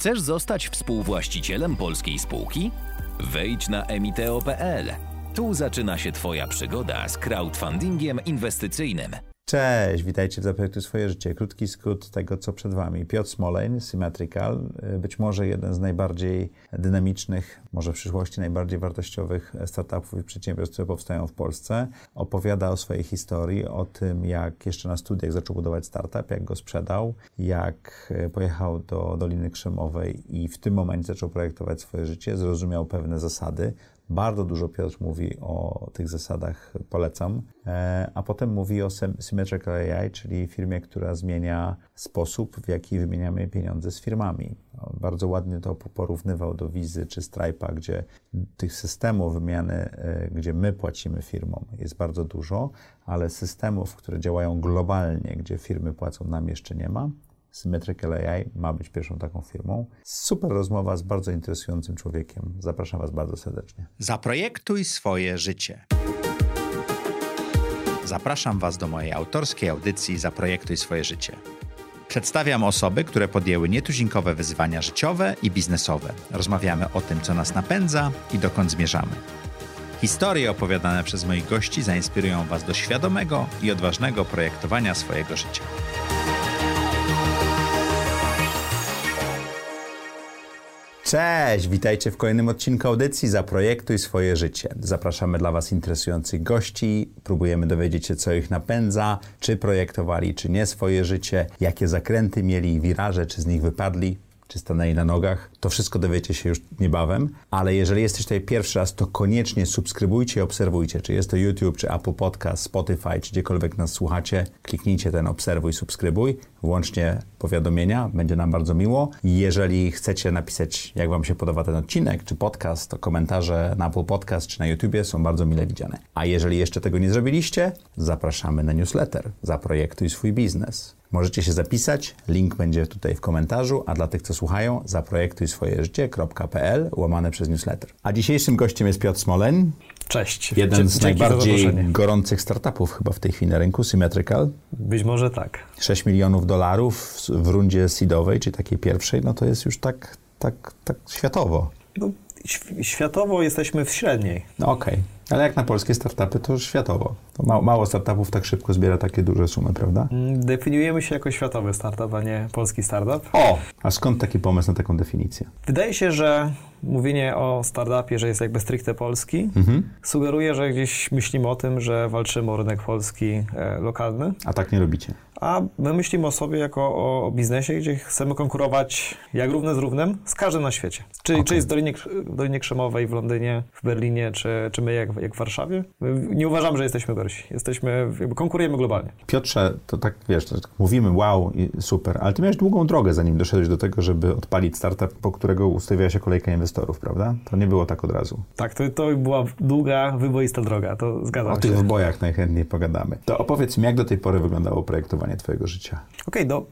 Chcesz zostać współwłaścicielem polskiej spółki? Wejdź na emiteo.pl. Tu zaczyna się Twoja przygoda z crowdfundingiem inwestycyjnym. Cześć, witajcie w Zaprojektuj swoje życie. Krótki skrót tego, co przed Wami. Piotr Smoleń, Symmetrical, być może jeden z najbardziej dynamicznych, może w przyszłości najbardziej wartościowych startupów i przedsiębiorstw, które powstają w Polsce. Opowiada o swojej historii, o tym, jak jeszcze na studiach zaczął budować startup, jak go sprzedał, jak pojechał do Doliny Krzemowej i w tym momencie zaczął projektować swoje życie, zrozumiał pewne zasady, bardzo dużo Piotr mówi o tych zasadach, polecam. E, a potem mówi o Symmetrical AI, czyli firmie, która zmienia sposób, w jaki wymieniamy pieniądze z firmami. Bardzo ładnie to porównywał do Wizy czy Stripe'a, gdzie tych systemów wymiany, e, gdzie my płacimy firmom, jest bardzo dużo, ale systemów, które działają globalnie, gdzie firmy płacą nam, jeszcze nie ma. Symmetrical AI ma być pierwszą taką firmą. Super rozmowa z bardzo interesującym człowiekiem. Zapraszam Was bardzo serdecznie. Zaprojektuj swoje życie. Zapraszam Was do mojej autorskiej audycji Zaprojektuj swoje życie. Przedstawiam osoby, które podjęły nietuzinkowe wyzwania życiowe i biznesowe. Rozmawiamy o tym, co nas napędza i dokąd zmierzamy. Historie opowiadane przez moich gości zainspirują Was do świadomego i odważnego projektowania swojego życia. Cześć, witajcie w kolejnym odcinku audycji Zaprojektuj swoje życie. Zapraszamy dla Was interesujących gości, próbujemy dowiedzieć się, co ich napędza, czy projektowali, czy nie swoje życie, jakie zakręty mieli, wiraże, czy z nich wypadli czy stanęli na nogach. To wszystko dowiecie się już niebawem, ale jeżeli jesteś tutaj pierwszy raz, to koniecznie subskrybujcie i obserwujcie, czy jest to YouTube, czy Apple Podcast, Spotify, czy gdziekolwiek nas słuchacie. Kliknijcie ten obserwuj, subskrybuj, włącznie powiadomienia, będzie nam bardzo miło. Jeżeli chcecie napisać, jak Wam się podoba ten odcinek, czy podcast, to komentarze na Apple Podcast, czy na YouTubie są bardzo mile widziane. A jeżeli jeszcze tego nie zrobiliście, zapraszamy na newsletter. Zaprojektuj swój biznes. Możecie się zapisać, link będzie tutaj w komentarzu, a dla tych, co słuchają, zaprojektuj swoje życie.pl łamane przez newsletter. A dzisiejszym gościem jest Piotr Smoleń. Cześć. Jeden z najbardziej gorących startupów chyba w tej chwili na rynku, Symmetrical. Być może tak. 6 milionów dolarów w rundzie seedowej, czyli takiej pierwszej, no to jest już tak, tak, tak światowo. No, światowo jesteśmy w średniej. No okej. Okay. Ale jak na polskie startupy, to już światowo. To mało, mało startupów tak szybko zbiera takie duże sumy, prawda? Mm, definiujemy się jako światowy startup, a nie polski startup. O! A skąd taki pomysł na taką definicję? Wydaje się, że mówienie o startupie, że jest jakby stricte polski, mhm. sugeruje, że gdzieś myślimy o tym, że walczymy o rynek polski e, lokalny. A tak nie robicie? A my myślimy o sobie jako o biznesie, gdzie chcemy konkurować jak równe z równym z każdym na świecie. Czyli okay. czy jest w Dolinie, Dolinie Krzemowej, w Londynie, w Berlinie, czy, czy my jak, jak w Warszawie. Nie uważamy, że jesteśmy gorsi. Jesteśmy, jakby konkurujemy globalnie. Piotrze, to tak wiesz, to tak mówimy wow, super, ale ty miałeś długą drogę, zanim doszedłeś do tego, żeby odpalić startup, po którego ustawiała się kolejka inwestorów, prawda? To nie było tak od razu. Tak, to, to była długa, wyboista droga, to zgadzam o się. O tych wybojach najchętniej pogadamy. To opowiedz mi, jak do tej pory wyglądało projektowanie twojego życia? Okej, okay, no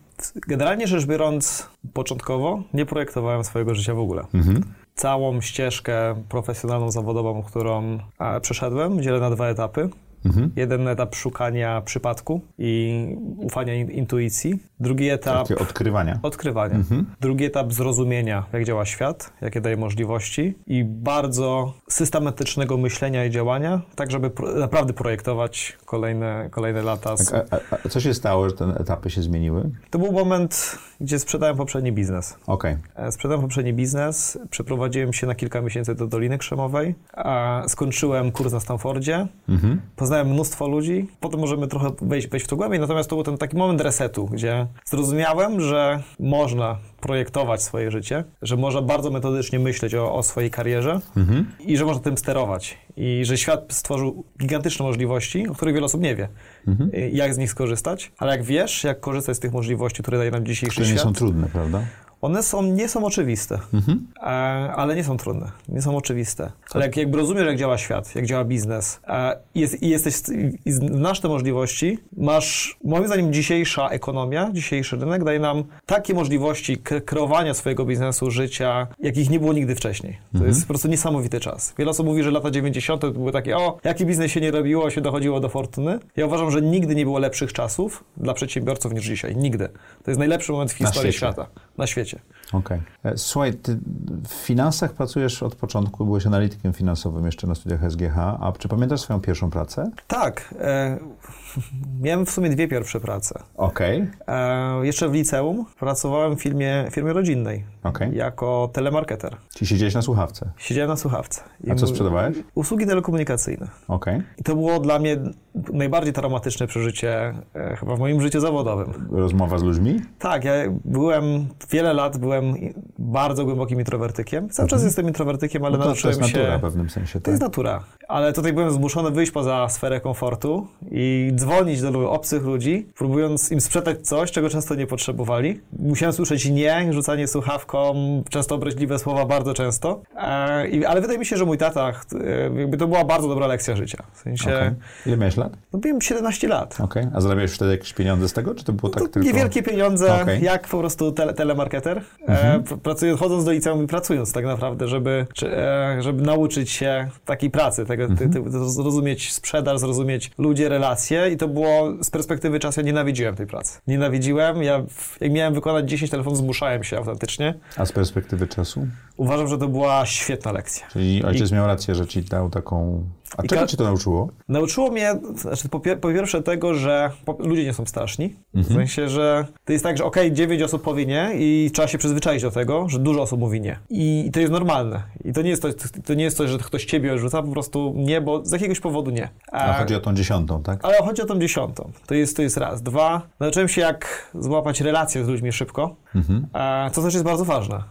generalnie rzecz biorąc, początkowo nie projektowałem swojego życia w ogóle. Mhm całą ścieżkę profesjonalną, zawodową, którą przeszedłem, dzielę na dwa etapy. Mhm. Jeden etap szukania przypadku i ufania intuicji. Drugi etap. Takie odkrywania. Odkrywania. Mhm. Drugi etap zrozumienia, jak działa świat, jakie daje możliwości i bardzo systematycznego myślenia i działania, tak żeby pro, naprawdę projektować kolejne, kolejne lata. Tak, a, a, co się stało, że te etapy się zmieniły? To był moment, gdzie sprzedałem poprzedni biznes. Okej. Okay. Sprzedałem poprzedni biznes, przeprowadziłem się na kilka miesięcy do Doliny Krzemowej, a skończyłem kurs na Stanfordzie. Mhm poznałem mnóstwo ludzi, potem możemy trochę wejść, wejść w to głębiej, natomiast to był ten taki moment resetu, gdzie zrozumiałem, że można projektować swoje życie, że można bardzo metodycznie myśleć o, o swojej karierze mhm. i że można tym sterować. I że świat stworzył gigantyczne możliwości, o których wiele osób nie wie, mhm. jak z nich skorzystać, ale jak wiesz, jak korzystać z tych możliwości, które daje nam dzisiejszy które świat. nie są trudne, prawda? One są, nie są oczywiste, mhm. e, ale nie są trudne, nie są oczywiste. Ale jak jakby rozumiesz, jak działa świat, jak działa biznes e, jest, i jesteś, i znasz te możliwości, masz, moim zdaniem dzisiejsza ekonomia, dzisiejszy rynek daje nam takie możliwości kreowania swojego biznesu, życia, jakich nie było nigdy wcześniej. To mhm. jest po prostu niesamowity czas. Wiele osób mówi, że lata 90. to były takie, o, jaki biznes się nie robiło, się dochodziło do fortuny. Ja uważam, że nigdy nie było lepszych czasów dla przedsiębiorców niż dzisiaj. Nigdy. To jest najlepszy moment w historii świata, na świecie. Okej. Okay. Słuchaj, ty w finansach pracujesz od początku, byłeś analitykiem finansowym jeszcze na studiach SGH, a czy pamiętasz swoją pierwszą pracę? Tak. Miałem w sumie dwie pierwsze prace. Okej. Okay. E, jeszcze w liceum pracowałem w firmie, firmie rodzinnej okay. jako telemarketer. Czyli siedziałeś na słuchawce? Siedziałem na słuchawce. I a co sprzedawałeś? Usługi telekomunikacyjne. Okej. Okay. I to było dla mnie najbardziej traumatyczne przeżycie e, chyba w moim życiu zawodowym. Rozmowa z ludźmi? Tak, ja byłem, wiele lat byłem bardzo głębokim introwertykiem. Cały czas mhm. jestem introwertykiem, ale no to, nauczyłem się... To jest natura się... w pewnym sensie, tak? To jest natura. Ale tutaj byłem zmuszony wyjść poza sferę komfortu i dzwonić do obcych ludzi, próbując im sprzedać coś, czego często nie potrzebowali. Musiałem słyszeć nie, rzucanie słuchawką, często obraźliwe słowa, bardzo często. E, ale wydaje mi się, że mój tata, e, jakby to była bardzo dobra lekcja życia. W sensie... Okay. Ile miałeś lat? No byłem 17 lat. Okay. A zarabiałeś wtedy jakieś pieniądze z tego, czy to było tak no, tylko... Niewielkie pieniądze, okay. jak po prostu tele, telemarketer. E, mhm. Pracując, chodząc do liceum i pracując tak naprawdę, żeby, żeby nauczyć się takiej pracy, tego, mhm. ty, ty, zrozumieć sprzedaż, zrozumieć ludzie, relacje i to było z perspektywy czasu, ja nienawidziłem tej pracy. Nienawidziłem, ja jak miałem wykonać 10 telefonów, zmuszałem się autentycznie. A z perspektywy czasu? Uważam, że to była świetna lekcja. Czyli ojciec I... miał rację, że ci dał taką a czego cię to nauczyło? Nauczyło mnie, znaczy po, po pierwsze tego, że po, ludzie nie są straszni. Mhm. W sensie, że to jest tak, że okej, okay, 9 osób powie nie i trzeba się przyzwyczaić do tego, że dużo osób mówi nie. I, to jest normalne. I to nie jest to, to nie jest to, że ktoś ciebie rzuca, po prostu nie, bo z jakiegoś powodu nie. A, A chodzi o tą dziesiątą, tak? Ale chodzi o tą dziesiątą. To jest, to jest raz. Dwa, nauczyłem się jak złapać relacje z ludźmi szybko, mhm. co też jest bardzo ważne.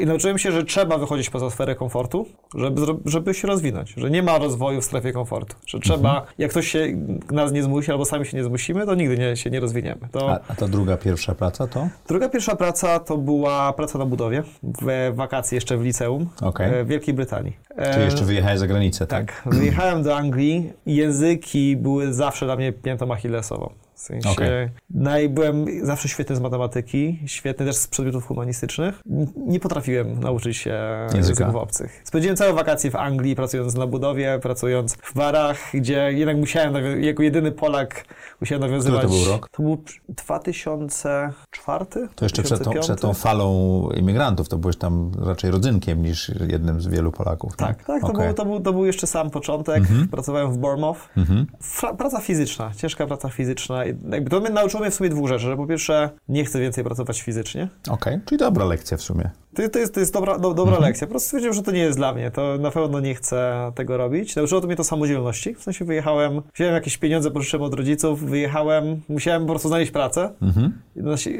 I nauczyłem się, że trzeba wychodzić poza sferę komfortu, żeby, żeby się rozwinąć, że nie ma rozwoju w strefie komfortu. Że trzeba, mhm. jak ktoś się nas nie zmusi albo sami się nie zmusimy, to nigdy nie, się nie rozwiniemy. To... A, a ta druga pierwsza praca to? Druga pierwsza praca to była praca na budowie w wakacje jeszcze w liceum okay. w Wielkiej Brytanii. Czyli jeszcze wyjechałeś za granicę, tak? Tak. Wyjechałem do Anglii języki były zawsze dla mnie piętą achillesową. W sensie okay. naj, byłem zawsze świetny z matematyki, świetny też z przedmiotów humanistycznych. Nie potrafiłem nauczyć się języków obcych. Spędziłem całe wakacje w Anglii, pracując na budowie, pracując w barach, gdzie jednak musiałem, jako jedyny Polak, musiałem nawiązywać... Który to był rok? To był 2004? To jeszcze przed tą, przed tą, falą imigrantów, to byłeś tam raczej rodzynkiem niż jednym z wielu Polaków. Tak, tak, tak okay. to, był, to, był, to był jeszcze sam początek. Mm -hmm. Pracowałem w Bournemouth. Mm -hmm. Praca fizyczna, ciężka praca fizyczna to mnie nauczyło mnie w sumie dwóch rzeczy, że po pierwsze nie chcę więcej pracować fizycznie. Okej, okay. czyli dobra lekcja w sumie. To, to, jest, to jest dobra, do, dobra mhm. lekcja. Po prostu stwierdziłem, że to nie jest dla mnie. To na pewno nie chcę tego robić. Nauczyło to mnie to samodzielności. W sensie wyjechałem, wziąłem jakieś pieniądze, pożyczyłem od rodziców, wyjechałem, musiałem po prostu znaleźć pracę, mhm.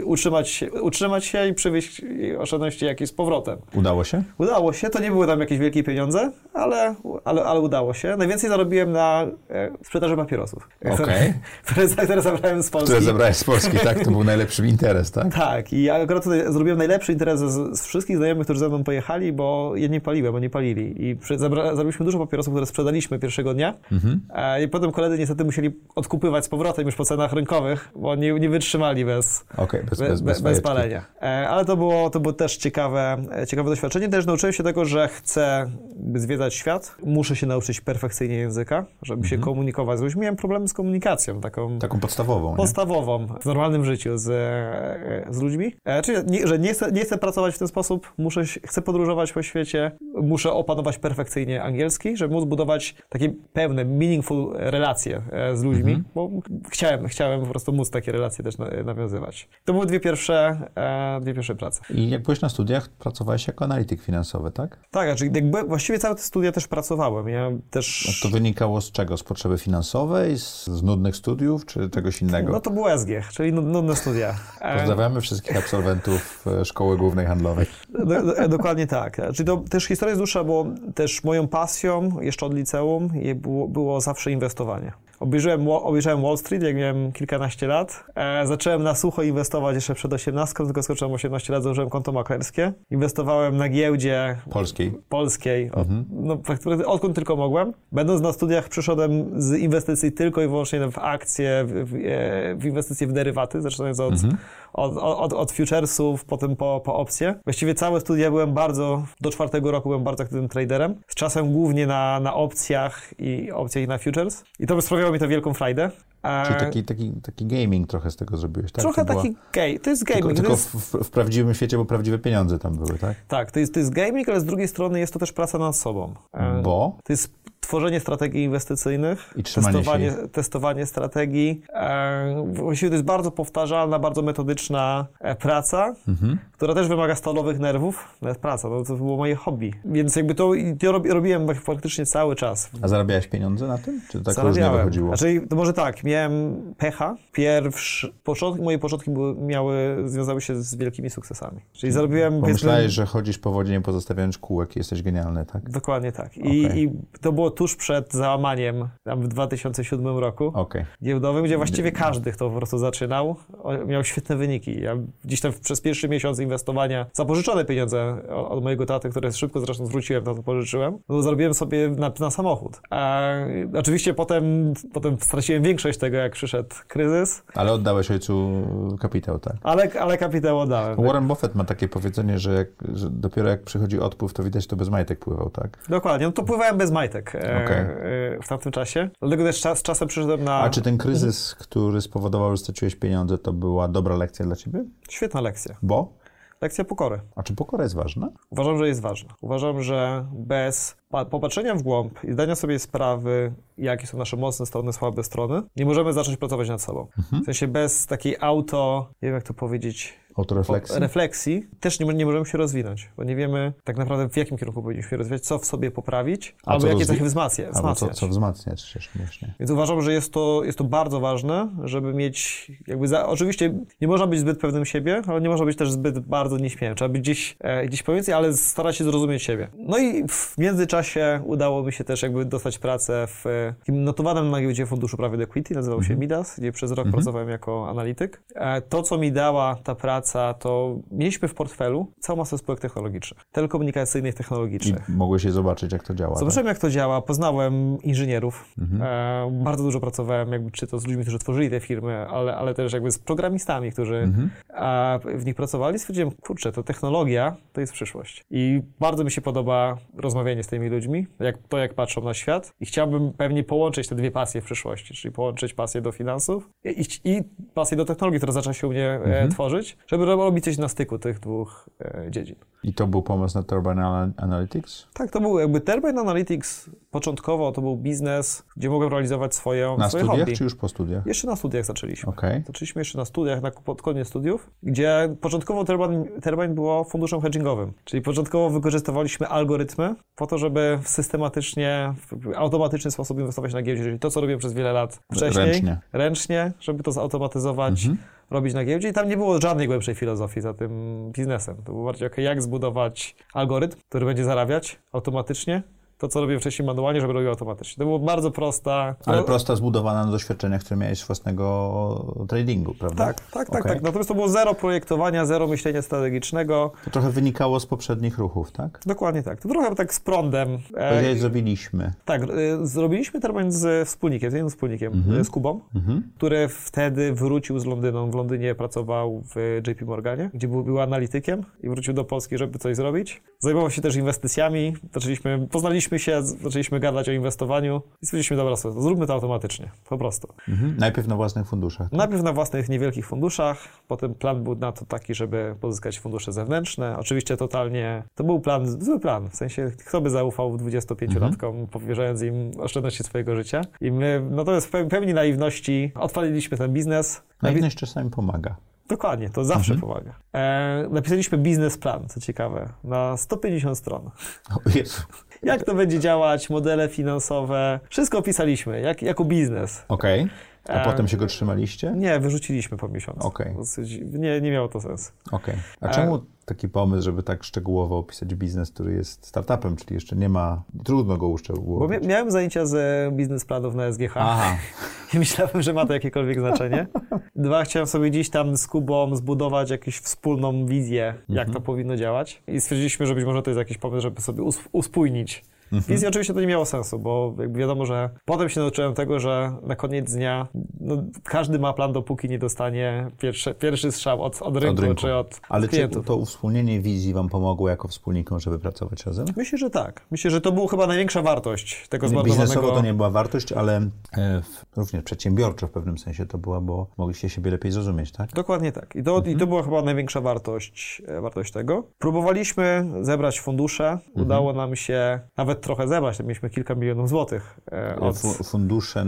utrzymać, się, utrzymać się i przywieźć oszczędności jakieś z powrotem. Udało się? Udało się. To nie były tam jakieś wielkie pieniądze, ale, ale, ale udało się. Najwięcej zarobiłem na e, sprzedaży papierosów. Okay. Które, które zabrałem z Polski. Które zabrałeś z Polski, tak? To był najlepszy interes, tak? Tak. I ja akurat zrobiłem najlepszy interes z, z wszystkich znajomych, którzy ze mną pojechali, bo ja nie paliłem, bo nie palili. I zrobiliśmy dużo papierosów, które sprzedaliśmy pierwszego dnia. Mhm. I potem koledzy niestety musieli odkupywać z powrotem już po cenach rynkowych, bo nie, nie wytrzymali bez, okay, bez, bez, bez, bez, palenia. E, ale to było, to było też ciekawe, e, ciekawe doświadczenie. Też nauczyłem się tego, że chcę zwiedzać świat. Muszę się nauczyć perfekcyjnie języka, żeby mhm. się komunikować z ludźmi. Miałem problemy z komunikacją. Taką, taką podstawową. Podstawową nie? w normalnym życiu z, e, z ludźmi. Czyli, nie, że nie chcę, nie chcę pracować w ten sposób, muszę, chcę podróżować po świecie, muszę opanować perfekcyjnie angielski, żeby móc budować takie pełne, meaningful relacje e, z ludźmi, mhm. bo chciałem, chciałem po prostu móc takie relacje też nawiązywać. To były dwie pierwsze, e, dwie pierwsze prace. I jak byłeś na studiach, pracowałeś jako analityk finansowy, tak? Tak, znaczy jakby właściwie całe te studia też pracowałem. Ja też... A to wynikało z czego? Z potrzeby finansowej, z, z nudnych studiów, czy czegoś innego? No to było SG, czyli nudne studia. Pozdrawiamy wszystkich absolwentów e, Szkoły Głównej Handlowej. Do, do, dokładnie tak. Czyli to też historia jest dłuższa, bo też moją pasją jeszcze od liceum było, było zawsze inwestowanie. Obejrzałem, obejrzałem Wall Street, jak miałem kilkanaście lat. E, zacząłem na sucho inwestować jeszcze przed 18, tylko skoczyłem 18 lat, założyłem konto maklerskie. Inwestowałem na giełdzie polskiej, polskiej mhm. no, odkąd tylko mogłem. Będąc na studiach przyszedłem z inwestycji tylko i wyłącznie w akcje, w, w, e, inwestycje w derywaty, zaczynając od, mhm. od, od, od, futuresów, potem po, po opcje. Właściwie całe studia byłem bardzo, do czwartego roku byłem bardzo aktywnym traderem. Z czasem głównie na, na opcjach i opcjach i na futures. I to sprawiało mi to wielką frajdę. Czyli taki, taki, taki gaming trochę z tego zrobiłeś, tak? Trochę To była- taki gay, to jest gaming. Tylko, tylko jest, w, w prawdziwym świecie, bo prawdziwe pieniądze tam były, tak? Tak, to jest, to jest gaming, ale z drugiej strony jest to też praca nad sobą. E, Bo? To jest tworzenie strategii inwestycyjnych, testowanie, testowanie strategii. E, właściwie to jest bardzo powtarzalna, bardzo metodyczna e, praca, Mhm. która też wymaga stalowych nerwów. Nawet praca, no, to było moje hobby. Więc jakby to, to rob, robiłem praktycznie cały czas. A zarabiałeś pieniądze na tym? Czy tak różnie Zarabiałem. wychodziło? Znaczy, to może tak, miałem pecha. Pierwszy, początki, moje początki były, miały, związały się z wielkimi sukcesami. Czyli zarobiłem... Pomyślałeś, że chodzisz po wodzie nie pozostawiając kółek i jesteś genialny, tak? Dokładnie tak. I, Okej. I to było tuż przed załamaniem tam w 2007 roku Okej. giełdowym, gdzie właściwie każdy, kto po prostu zaczynał, miał świetne wyniki. Ja gdzieś tam przez pierwszy miesiąc inwestowania, zapożyczone pieniądze od mojego taty, które szybko zresztą zwróciłem, to, to pożyczyłem, no zarobiłem sobie na, na samochód. A, oczywiście potem, potem straciłem większość tego, jak przyszedł kryzys, Ale oddałeś ojcu kapitał, tak? ale, ale kapitał oddałem. Warren Buffett ma takie powiedzenie, że, jak, że dopiero jak przychodzi odpływ, to widać, to bez majtek pływał, tak? Dokładnie, no to pływałem bez majtek Okej. e, w tamtym czasie. Dlatego też czas, czasem przyszedłem na... A czy ten kryzys, który spowodował, że straciłeś pieniądze, to była dobra lekcja dla ciebie? Świetna lekcja. Bo? Lekcja pokory. A czy pokora jest ważna? Uważam, że jest ważna. Uważam, że bez pa- popatrzenia w głąb i zdania sobie sprawy, jakie są nasze mocne strony, słabe strony, nie możemy zacząć pracować nad sobą. W sensie bez takiej auto, nie wiem jak to powiedzieć, Autorefleksji? refleksji, też nie, nie możemy się rozwinąć, bo nie wiemy tak naprawdę w jakim kierunku powinniśmy się rozwijać, co w sobie poprawić, A albo jakie cechy wzmacnia, Albo co, wzmacniać. co wzmacniać też właśnie. Więc uważam, że jest to, jest to bardzo ważne, żeby mieć jakby za, oczywiście nie można być zbyt pewnym siebie, ale nie można być też zbyt bardzo nieśmiałym. Trzeba być gdzieś, e, gdzieś pomiędzy, ale starać się zrozumieć siebie. No i w międzyczasie udało mi się też jakby dostać pracę w takim notowanym na giełdzie funduszu private equity, nazywał się Midas, gdzie przez rok pracowałem jako analityk. E, to, co mi dała ta praca, to mieliśmy w portfelu całą masę spółek technologicznych, telekomunikacyjnych, I technologicznych. mogłeś je zobaczyć, jak to działa. tak? Zobaczyłem, jak to działa, poznałem inżynierów. E, bardzo dużo pracowałem, jakby, czy to z ludźmi, którzy tworzyli te firmy, ale, ale też jakby z programistami, którzy e, w nich pracowali. Stwierdziłem, kurczę, to technologia to jest przyszłość. I bardzo mi się podoba rozmawianie z tymi ludźmi, jak, to jak patrzą na świat. I chciałbym pewnie połączyć te dwie pasje w przyszłości, czyli połączyć pasję do finansów i, i pasję do technologii, która zaczęła się u mnie e, tworzyć, żeby ro- robić coś na styku tych dwóch e, dziedzin. I to był pomysł na Turbine Ana- Analytics? Tak, to był jakby Turbine Analytics. Początkowo to był biznes, gdzie mogłem realizować swoje, Na swoje studiach, hobby. czy już po studiach? Jeszcze na studiach zaczęliśmy. Okej. Zaczęliśmy jeszcze na studiach, na, pod koniec studiów, gdzie początkowo Turbine, Turbine było funduszem hedgingowym. Czyli początkowo wykorzystywaliśmy algorytmy po to, żeby systematycznie, w automatyczny sposób inwestować na giełdzie. Czyli to, co robiłem przez wiele lat wcześniej, Ręcznie. ręcznie żeby to zautomatyzować, robić na giełdzie. I tam nie było żadnej głębszej filozofii za tym biznesem. To było bardziej, ok, jak zbudować algorytm, który będzie zarabiać automatycznie. To, co robiłem wcześniej manualnie, żeby robił automatycznie. To było bardzo prosta. Ale no, prosta, zbudowana na doświadczeniach, które miałeś z własnego tradingu, prawda? Tak, tak, tak, Okej. tak. Natomiast to było zero projektowania, zero myślenia strategicznego. To trochę wynikało z poprzednich ruchów, tak? Dokładnie tak. To trochę tak z prądem. E, Powiedziałeś, zrobiliśmy. tak, e, zrobiliśmy termin z wspólnikiem, z jednym wspólnikiem, e, z Kubą, który wtedy wrócił z Londynu. W Londynie pracował w JP Morganie, gdzie był, był analitykiem i wrócił do Polski, żeby coś zrobić. Zajmował się też inwestycjami. Zaczęliśmy, poznaliśmy się, zaczęliśmy gadać o inwestowaniu i stwierdziliśmy, dobra, słuchaj, zróbmy to automatycznie. Po prostu. Mhm. Najpierw na własnych funduszach. Najpierw na własnych niewielkich funduszach, potem plan był na to taki, żeby pozyskać fundusze zewnętrzne. Oczywiście totalnie, to był plan, zły plan, w sensie kto by zaufał 25-latkom, powierzając im oszczędności swojego życia. I my, natomiast w pe- pełni naiwności odpaliliśmy ten biznes. Naiwność czasami pomaga. Dokładnie, to zawsze pomaga. E, napisaliśmy biznesplan, co ciekawe, na 150 stron. O Jezu. Jak to będzie działać, modele finansowe, wszystko opisaliśmy, jak, jako biznes. Okej. A E, potem się go trzymaliście? Nie, wyrzuciliśmy po miesiącu. Dosyć- Nie, nie miało to sensu. Okej. A czemu taki pomysł, żeby tak szczegółowo opisać biznes, który jest startupem, czyli jeszcze nie ma, trudno go Bo uszczegółowić? mia- miałem zajęcia z biznesplanów na SGH Aha. i myślałem, że ma to jakiekolwiek znaczenie. Dwa, chciałem sobie gdzieś tam z Kubą zbudować jakąś wspólną wizję, jak to powinno działać. I stwierdziliśmy, że być może to jest jakiś pomysł, żeby sobie us- uspójnić Wizja oczywiście to nie miało sensu, bo jakby wiadomo, że potem się nauczyłem tego, że na koniec dnia no, każdy ma plan, dopóki nie dostanie pierwszy, pierwszy strzał od, od, rynku, Od rynku. czy od Ale czy to uwspólnienie wizji wam pomogło jako wspólnikom, żeby pracować razem? Myślę, że tak. Myślę, że to była chyba największa wartość tego Biznesowo zmarnowanego... to nie była wartość, ale e, w- również przedsiębiorczo w pewnym sensie to była, bo mogliście siebie lepiej zrozumieć, tak? Dokładnie tak. I to, Mhm. I to była chyba największa wartość, e, wartość tego. Próbowaliśmy zebrać fundusze. Mhm. Udało nam się nawet trochę zebrać. Mieliśmy kilka milionów złotych e, od, Fu- Fundusze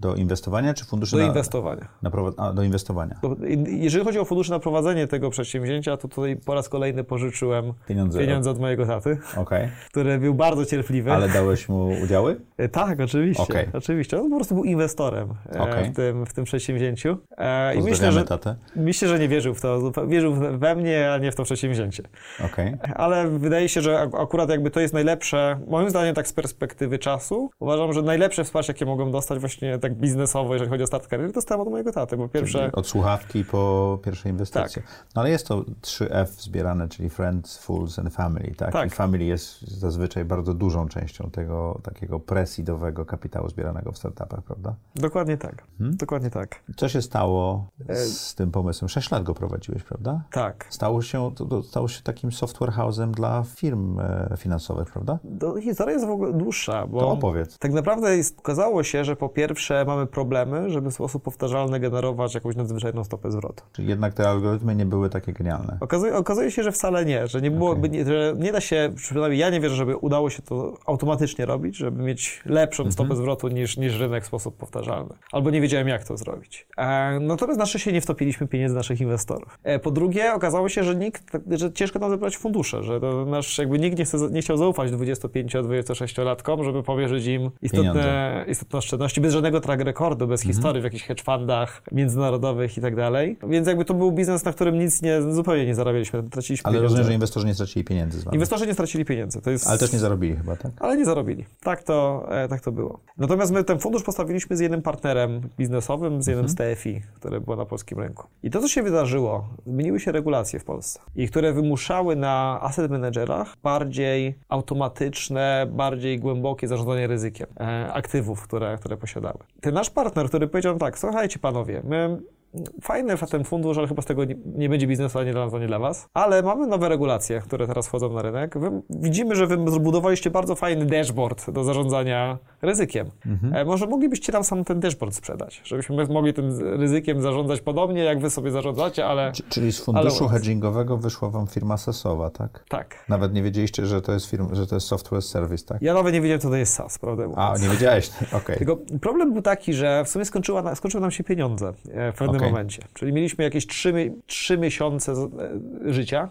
do inwestowania, czy fundusze do na, inwestowania. na prowa- a, do inwestowania? Jeżeli chodzi o fundusze na prowadzenie tego przedsięwzięcia, to tutaj po raz kolejny pożyczyłem Pieniądze. pieniądze od mojego taty, Okej. który był bardzo cierpliwy. Ale dałeś mu udziały? E, Tak, oczywiście. Okej. Oczywiście. On po prostu był inwestorem e, Okej. w, tym, w tym przedsięwzięciu. E, I myślę że, tatę. myślę, że nie wierzył w to. Wierzył we- mnie, a nie w to przedsięwzięcie. Okej. Ale wydaje się, że ak- akurat jakby to jest najlepsze, moim zdaniem tak z perspektywy czasu, uważam, że najlepsze wsparcie, jakie mogłem dostać właśnie tak biznesowo, jeżeli chodzi o start kariery, dostałem od mojego taty, bo pierwsze... Od słuchawki po pierwszej inwestycji. Tak. No ale jest to 3F zbierane, czyli Friends, Fools and Family, tak? Tak. I Family jest zazwyczaj bardzo dużą częścią tego takiego presidowego kapitału zbieranego w startupach, prawda? Dokładnie tak. Hmm? Dokładnie tak. Co się stało E, z tym pomysłem? 6 lat go prowadziłeś, prawda? Tak. Stało się, to, to stało się takim software house'em dla firm e, finansowych, prawda? To historia jest w ogóle dłuższa, bo... To opowiedz. Tak naprawdę jest, okazało się, że po pierwsze mamy problemy, żeby w sposób powtarzalny generować jakąś nadzwyczajną stopę zwrotu. Czyli jednak te algorytmy nie były takie genialne. Okazuje, okazuje się, że wcale nie, że nie byłoby, nie, że nie da się, przynajmniej ja nie wierzę, żeby udało się to automatycznie robić, żeby mieć lepszą Mhm. stopę zwrotu niż, niż rynek w sposób powtarzalny. Albo nie wiedziałem, jak to zrobić. E, natomiast na szczęście nie wtopiliśmy pieniędzy naszych inwestorów. E, po drugie, okazało się, że nikt, że ciężko nam zebrać fundusze, że nasz, jakby nikt nie, chce, nie chciał zaufać 25-26-latkom, żeby powierzyć im istotne, Pieniądze. istotne oszczędności, bez żadnego track recordu, bez Mhm. historii w jakichś hedge fundach międzynarodowych i tak dalej. Więc jakby to był biznes, na którym nic nie, zupełnie nie zarabialiśmy, traciliśmy Ale pieniądze. rozumiem, że inwestorzy nie stracili pieniędzy z wami. Inwestorzy nie stracili pieniędzy. To jest... Ale też nie zarobili chyba, tak? Ale nie zarobili. Tak to, e, tak to było. Natomiast my ten fundusz postawiliśmy z jednym partnerem biznesowym, z jednym z TFI, które było na polskim rynku. I to, co się wydarzyło, zmieniły się regulacje w Polsce i które wymuszały na asset managerach bardziej automatyczne, bardziej głębokie zarządzanie ryzykiem e, aktywów, które, które posiadały. Ten nasz partner, który powiedział tak, słuchajcie panowie, my Fajny ten fundusz, ale chyba z tego nie, nie będzie biznesu ani dla nas, ani dla was. Ale mamy nowe regulacje, które teraz wchodzą na rynek. Wy, widzimy, że wy zbudowaliście bardzo fajny dashboard do zarządzania ryzykiem. E, może moglibyście tam sam ten dashboard sprzedać, żebyśmy my mogli tym ryzykiem zarządzać podobnie, jak wy sobie zarządzacie, ale Czyli z funduszu hedgingowego wyszła wam firma sesowa, tak? tak. Nawet nie wiedzieliście, że to jest firma, że to jest software service, tak? Ja nawet nie wiedziałem, co to jest SaaS, prawda A, nie wiedziałeś? Okej. Tylko problem był taki, że w sumie skończyła, skończyły nam się pieniądze e, w pewnym Okej. momencie. Czyli mieliśmy jakieś trzy, mi- trzy miesiące z- e, życia,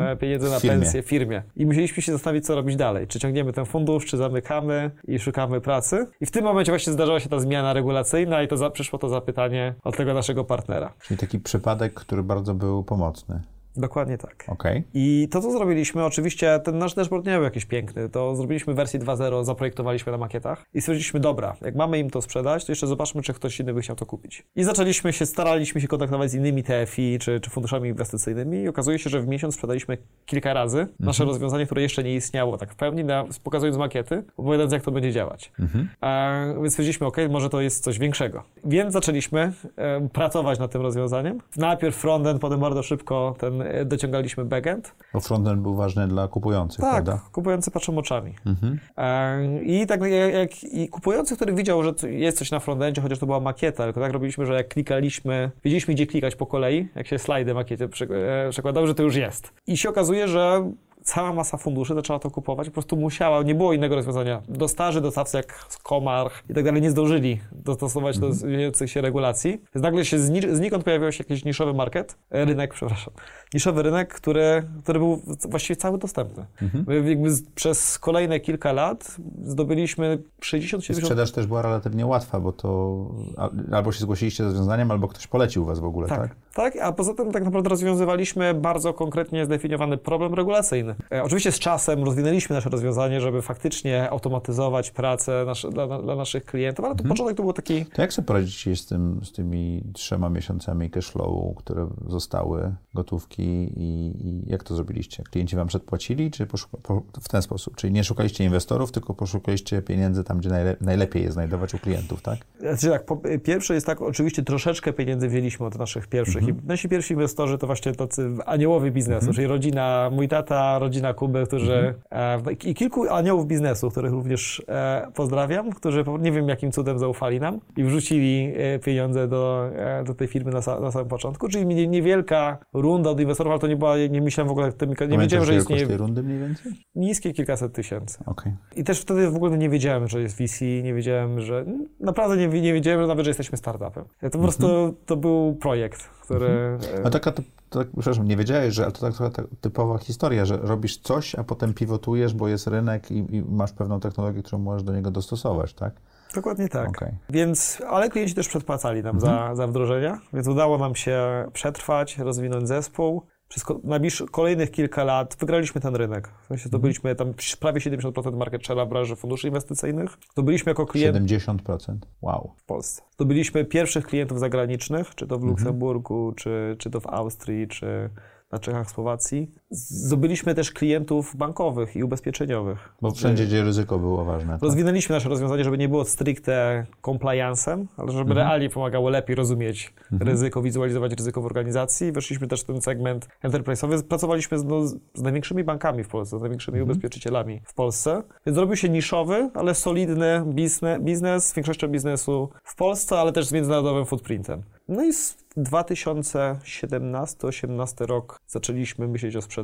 e, pieniędzy na Mhm. Firmie. pensję firmie. I musieliśmy się zastanowić, co robić dalej. Czy ciągniemy ten fundusz, czy zamykamy i szukamy pracy. I w tym momencie właśnie zdarzyła się ta zmiana regulacyjna i to za, przyszło to zapytanie od tego naszego partnera. Czyli taki przypadek, który bardzo był pomocny. Dokładnie tak. Okej. I to, co zrobiliśmy, oczywiście ten nasz dashboard nie był jakiś piękny, to zrobiliśmy wersję 2.0, zaprojektowaliśmy na makietach i stwierdziliśmy, dobra, jak mamy im to sprzedać, to jeszcze zobaczmy, czy ktoś inny by chciał to kupić. I zaczęliśmy się, staraliśmy się kontaktować z innymi TFI czy, czy funduszami inwestycyjnymi i okazuje się, że w miesiąc sprzedaliśmy kilka razy nasze rozwiązanie, które jeszcze nie istniało tak w pełni, na, pokazując makiety, opowiadając, jak to będzie działać. A, więc stwierdziliśmy, ok, może to jest coś większego. Więc zaczęliśmy e, pracować nad tym rozwiązaniem. Najpierw frontend, potem bardzo szybko ten, dociągaliśmy backend. Bo frontend był ważny dla kupujących, Tak, prawda? kupujący patrzą oczami. Mhm. E, I tak jak, i kupujący, który widział, że jest coś na frontendzie, chociaż to była makieta, tylko tak robiliśmy, że jak klikaliśmy, wiedzieliśmy gdzie klikać po kolei, jak się slajdy makiety e, przekładały, że to już jest. I się okazuje, że cała masa funduszy zaczęła to kupować, po prostu musiała, nie było innego rozwiązania. Dostarzy, dostawcy jak Komarch i tak dalej nie zdążyli dostosować do zmieniających się regulacji. Więc nagle się zni- znikąd pojawił się jakiś niszowy market, e, rynek, przepraszam, niszowy rynek, który, który był właściwie cały dostępny. My jakby z, przez kolejne kilka lat zdobyliśmy 60-70... Sprzedaż też była relatywnie łatwa, bo to al- albo się zgłosiliście z rozwiązaniem, albo ktoś polecił was w ogóle, tak? Tak, tak, a poza tym tak naprawdę rozwiązywaliśmy bardzo konkretnie zdefiniowany problem regulacyjny. E, oczywiście z czasem rozwinęliśmy nasze rozwiązanie, żeby faktycznie automatyzować pracę nasze, dla, dla, naszych klientów, ale to Mhm. początek to był taki To jak sobie poradzić z, tym, z tymi trzema miesiącami cashflowu, które zostały, gotówki i, i jak to zrobiliście? Klienci wam przedpłacili, czy poszuka, po, w ten sposób? Czyli nie szukaliście inwestorów, tylko poszukaliście pieniędzy tam, gdzie najle, najlepiej je znajdować u klientów, tak? Znaczy tak, po, pierwsze jest tak, oczywiście troszeczkę pieniędzy wzięliśmy od naszych pierwszych. Mhm. I nasi pierwsi inwestorzy to właśnie tacy aniołowie biznesu, czyli rodzina, mój tata, rodzina Kuby, którzy Mhm. e, i kilku aniołów biznesu, których również e, pozdrawiam, którzy nie wiem jakim cudem zaufali nam i wrzucili e, pieniądze do, do tej firmy na, na samym początku, czyli nie- niewielka runda od inwestorów, ale to nie była, nie myślałem w ogóle, tym, nie Pamiętasz wiedziałem, że istnieje tej rundy mniej więcej? niskie kilkaset tysięcy. Okej. I też wtedy w ogóle nie wiedziałem, że jest VC, nie wiedziałem, że... Naprawdę nie, nie wiedziałem że nawet, że jesteśmy startupem. To po prostu to był projekt, który... A taka, to, to, przepraszam, nie wiedziałeś, że ale to tak trochę tak typowa historia, że robisz coś, a potem pivotujesz, bo jest rynek i, i masz pewną technologię, którą możesz do niego dostosować, tak? Dokładnie tak. Okej. Więc, ale klienci też przedpłacali nam za, za wdrożenia, więc udało nam się przetrwać, rozwinąć zespół. Przez najbliższych kolejnych kilka lat wygraliśmy ten rynek. W sensie to byliśmy tam prawie 70% market share w branży funduszy inwestycyjnych. To byliśmy jako klient 70%. Wow. w Polsce. Zdobyliśmy pierwszych klientów zagranicznych, czy to w Luksemburgu, czy, czy to w Austrii, czy na Czechach, Słowacji. Zdobyliśmy też klientów bankowych i ubezpieczeniowych. Bo wszędzie, gdzie ryzyko było ważne. Tak? Rozwinęliśmy nasze rozwiązanie, żeby nie było stricte compliance'em, ale żeby realnie pomagało lepiej rozumieć ryzyko, wizualizować ryzyko w organizacji. Weszliśmy też w ten segment enterprise'owy. Pracowaliśmy z, no, z największymi bankami w Polsce, z największymi ubezpieczycielami w Polsce. Więc zrobił się niszowy, ale solidny biznes, biznes z większością biznesu w Polsce, ale też z międzynarodowym footprintem. No i z 2017-18 rok zaczęliśmy myśleć o sprzedaży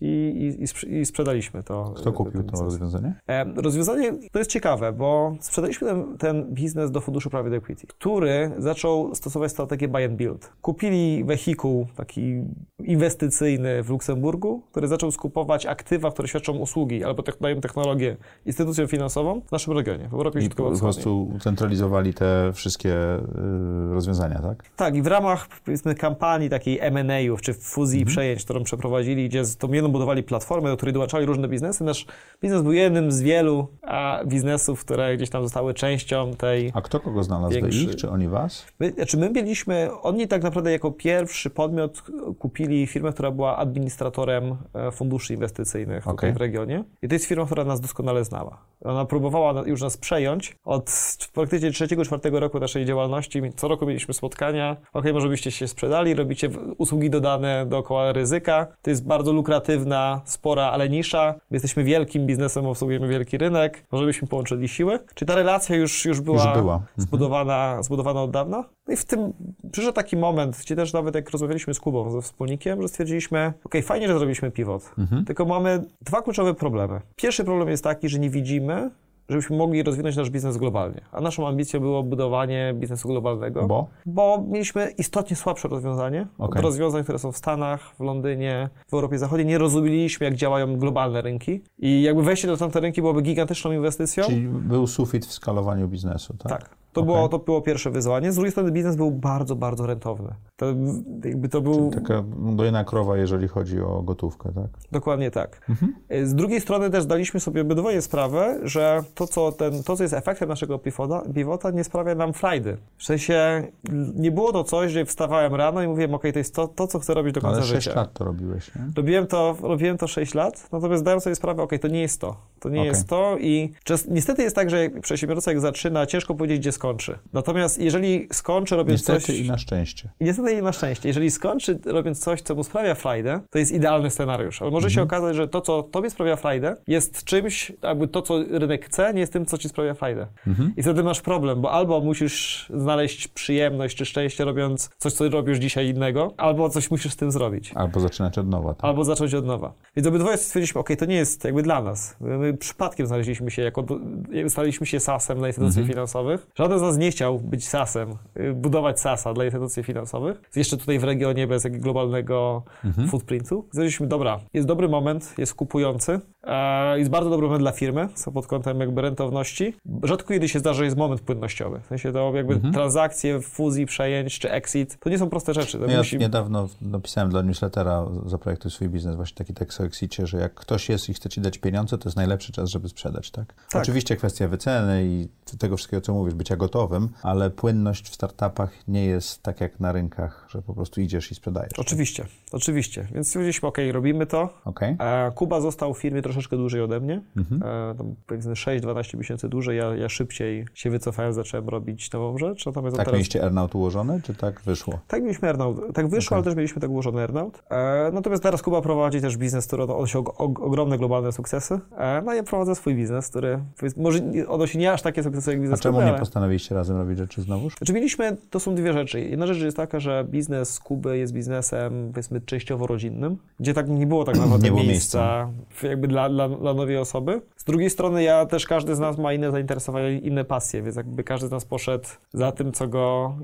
i, i, i, i sprzedaliśmy to. Kto kupił to rozwiązanie? E, Rozwiązanie to jest ciekawe, bo sprzedaliśmy ten, ten biznes do funduszu private equity, który zaczął stosować strategię buy and build. Kupili wehikuł taki inwestycyjny w Luksemburgu, który zaczął skupować aktywa, które świadczą usługi albo dają technologię instytucją finansową w naszym regionie, w Europie I po Środkowo-Wschodniej. prostu centralizowali te wszystkie y, rozwiązania, tak? Tak, i w ramach powiedzmy kampanii takiej M&A-ów, czy fuzji i przejęć, którą przeprowadzili, gdzie z tą jedną budowali platformę, do której dołączali różne biznesy, nasz biznes był jednym z wielu a, biznesów, które gdzieś tam zostały częścią tej... A kto kogo znalazł? Wy Większy. ich, czy oni was? My, znaczy my mieliśmy, oni tak naprawdę jako pierwszy podmiot kupili firmę, która była administratorem e, funduszy inwestycyjnych tutaj Okej. w regionie. I to jest firma, która nas doskonale znała. Ona próbowała już nas przejąć od praktycznie trzeciego, czwartego roku naszej działalności. Co roku mieliśmy spotkania. Ok, może byście się sprzedali, robicie usługi dodane dookoła ryzyka. To jest bardzo lukratywna, spora, ale nisza. My jesteśmy wielkim biznesem, obsługujemy wielki rynek. Może byśmy połączyli siły. Czy ta relacja już, już była, Już była. Mhm. zbudowana, zbudowana od dawna? No i w tym przyszedł taki moment, gdzie też nawet jak rozmawialiśmy z Kubą, ze wspólnikiem, że stwierdziliśmy, ok, fajnie, że zrobiliśmy pivot, Mhm. tylko mamy dwa kluczowe problemy. Pierwszy problem jest taki, że nie widzimy, żebyśmy mogli rozwinąć nasz biznes globalnie. A naszą ambicją było budowanie biznesu globalnego. Bo? Bo mieliśmy istotnie słabsze rozwiązanie od Okej. rozwiązań, które są w Stanach, w Londynie, w Europie Zachodniej. Nie rozumieliśmy, jak działają globalne rynki. I jakby wejście do tamte rynki byłoby gigantyczną inwestycją. Czyli był sufit w skalowaniu biznesu, tak? Tak. To, Okej. było, to było pierwsze wyzwanie. Z drugiej strony biznes był bardzo, bardzo rentowny. To, jakby to był... Taka dojna krowa, jeżeli chodzi o gotówkę, tak? Dokładnie tak. Mhm. Z drugiej strony też daliśmy sobie obydwoje sprawę, że to, co, ten, to, co jest efektem naszego pivota, pivota, nie sprawia nam frajdy. W sensie nie było to coś, że wstawałem rano i mówiłem, ok, to jest to, to co chcę robić do końca Ale 6 życia. lat to robiłeś, nie? Robiłem to, robiłem to 6 lat, natomiast dałem sobie sprawę, ok, to nie jest to. To nie Okej. jest to i niestety jest tak, że przedsiębiorca jak zaczyna, ciężko powiedzieć, gdzie skończy. Natomiast jeżeli skończy robiąc Niestety coś... i na szczęście. Niestety i na szczęście, jeżeli skończy robiąc coś, co mu sprawia frajdę, to jest idealny scenariusz. Ale może się okazać, że to, co tobie sprawia frajdę, jest czymś, jakby to, co rynek chce, nie jest tym, co ci sprawia frajdę. I wtedy masz problem, bo albo musisz znaleźć przyjemność czy szczęście robiąc coś, co robisz dzisiaj innego, albo coś musisz z tym zrobić. Albo zaczynać od nowa, tak? Albo zacząć od nowa. Więc obydwoje stwierdziliśmy, ok, to nie jest jakby dla nas. My, przypadkiem znaleźliśmy się jako, staliśmy się SAS-em dla instytucji finansowych. Żaden z nas nie chciał być SAS-em, y, budować SAS-a dla instytucji finansowych. Jeszcze tutaj w regionie bez jakiegoś globalnego footprintu. Stwierdziliśmy, dobra, jest dobry moment, jest kupujący, E, jest bardzo dobry moment dla firmy, co pod kątem jakby rentowności. Rzadko kiedy się zdarza, że jest moment płynnościowy. W sensie to jakby Mhm. transakcje, fuzji, przejęć czy exit, to nie są proste rzeczy. To Ja musi... niedawno napisałem dla newslettera Zaprojektuj swój biznes, właśnie taki tekst o exicie, że jak ktoś jest i chce ci dać pieniądze, to jest najlepszy czas, żeby sprzedać, tak? Tak. Oczywiście kwestia wyceny i tego wszystkiego, co mówisz, bycia gotowym, ale płynność w startupach nie jest tak jak na rynkach, że po prostu idziesz i sprzedajesz. Oczywiście, oczywiście. Więc stwierdziliśmy, ok, robimy to. Okej? E, Kuba został w firmie troszeczkę dłużej ode mnie. Mhm. E, tam powiedzmy 6-12 miesięcy dłużej. Ja, ja szybciej się wycofałem, zacząłem robić nową rzecz. Natomiast Tak teraz... mieliście earnout ułożony, czy tak wyszło? Tak mieliśmy earnout. Tak wyszło, Okej. ale też mieliśmy tak ułożony earnout. E, natomiast teraz Kuba prowadzi też biznes, który odnosi og- og- ogromne globalne sukcesy. No ja prowadzę swój biznes, który może odnosi nie aż takie sukcesy jak A biznes czemu Kuby, nie ale... postanowiliście razem robić rzeczy znowuż? Znaczy mieliśmy, to są dwie rzeczy. Jedna rzecz jest taka, że biznes Kuby jest biznesem, powiedzmy, częściowo rodzinnym, gdzie tak nie było tak naprawdę Nie było miejsca w- jakby dla, dla, dla nowej osoby. Z drugiej strony ja też, każdy z nas ma inne zainteresowania, inne pasje, więc jakby każdy z nas poszedł za tym, co go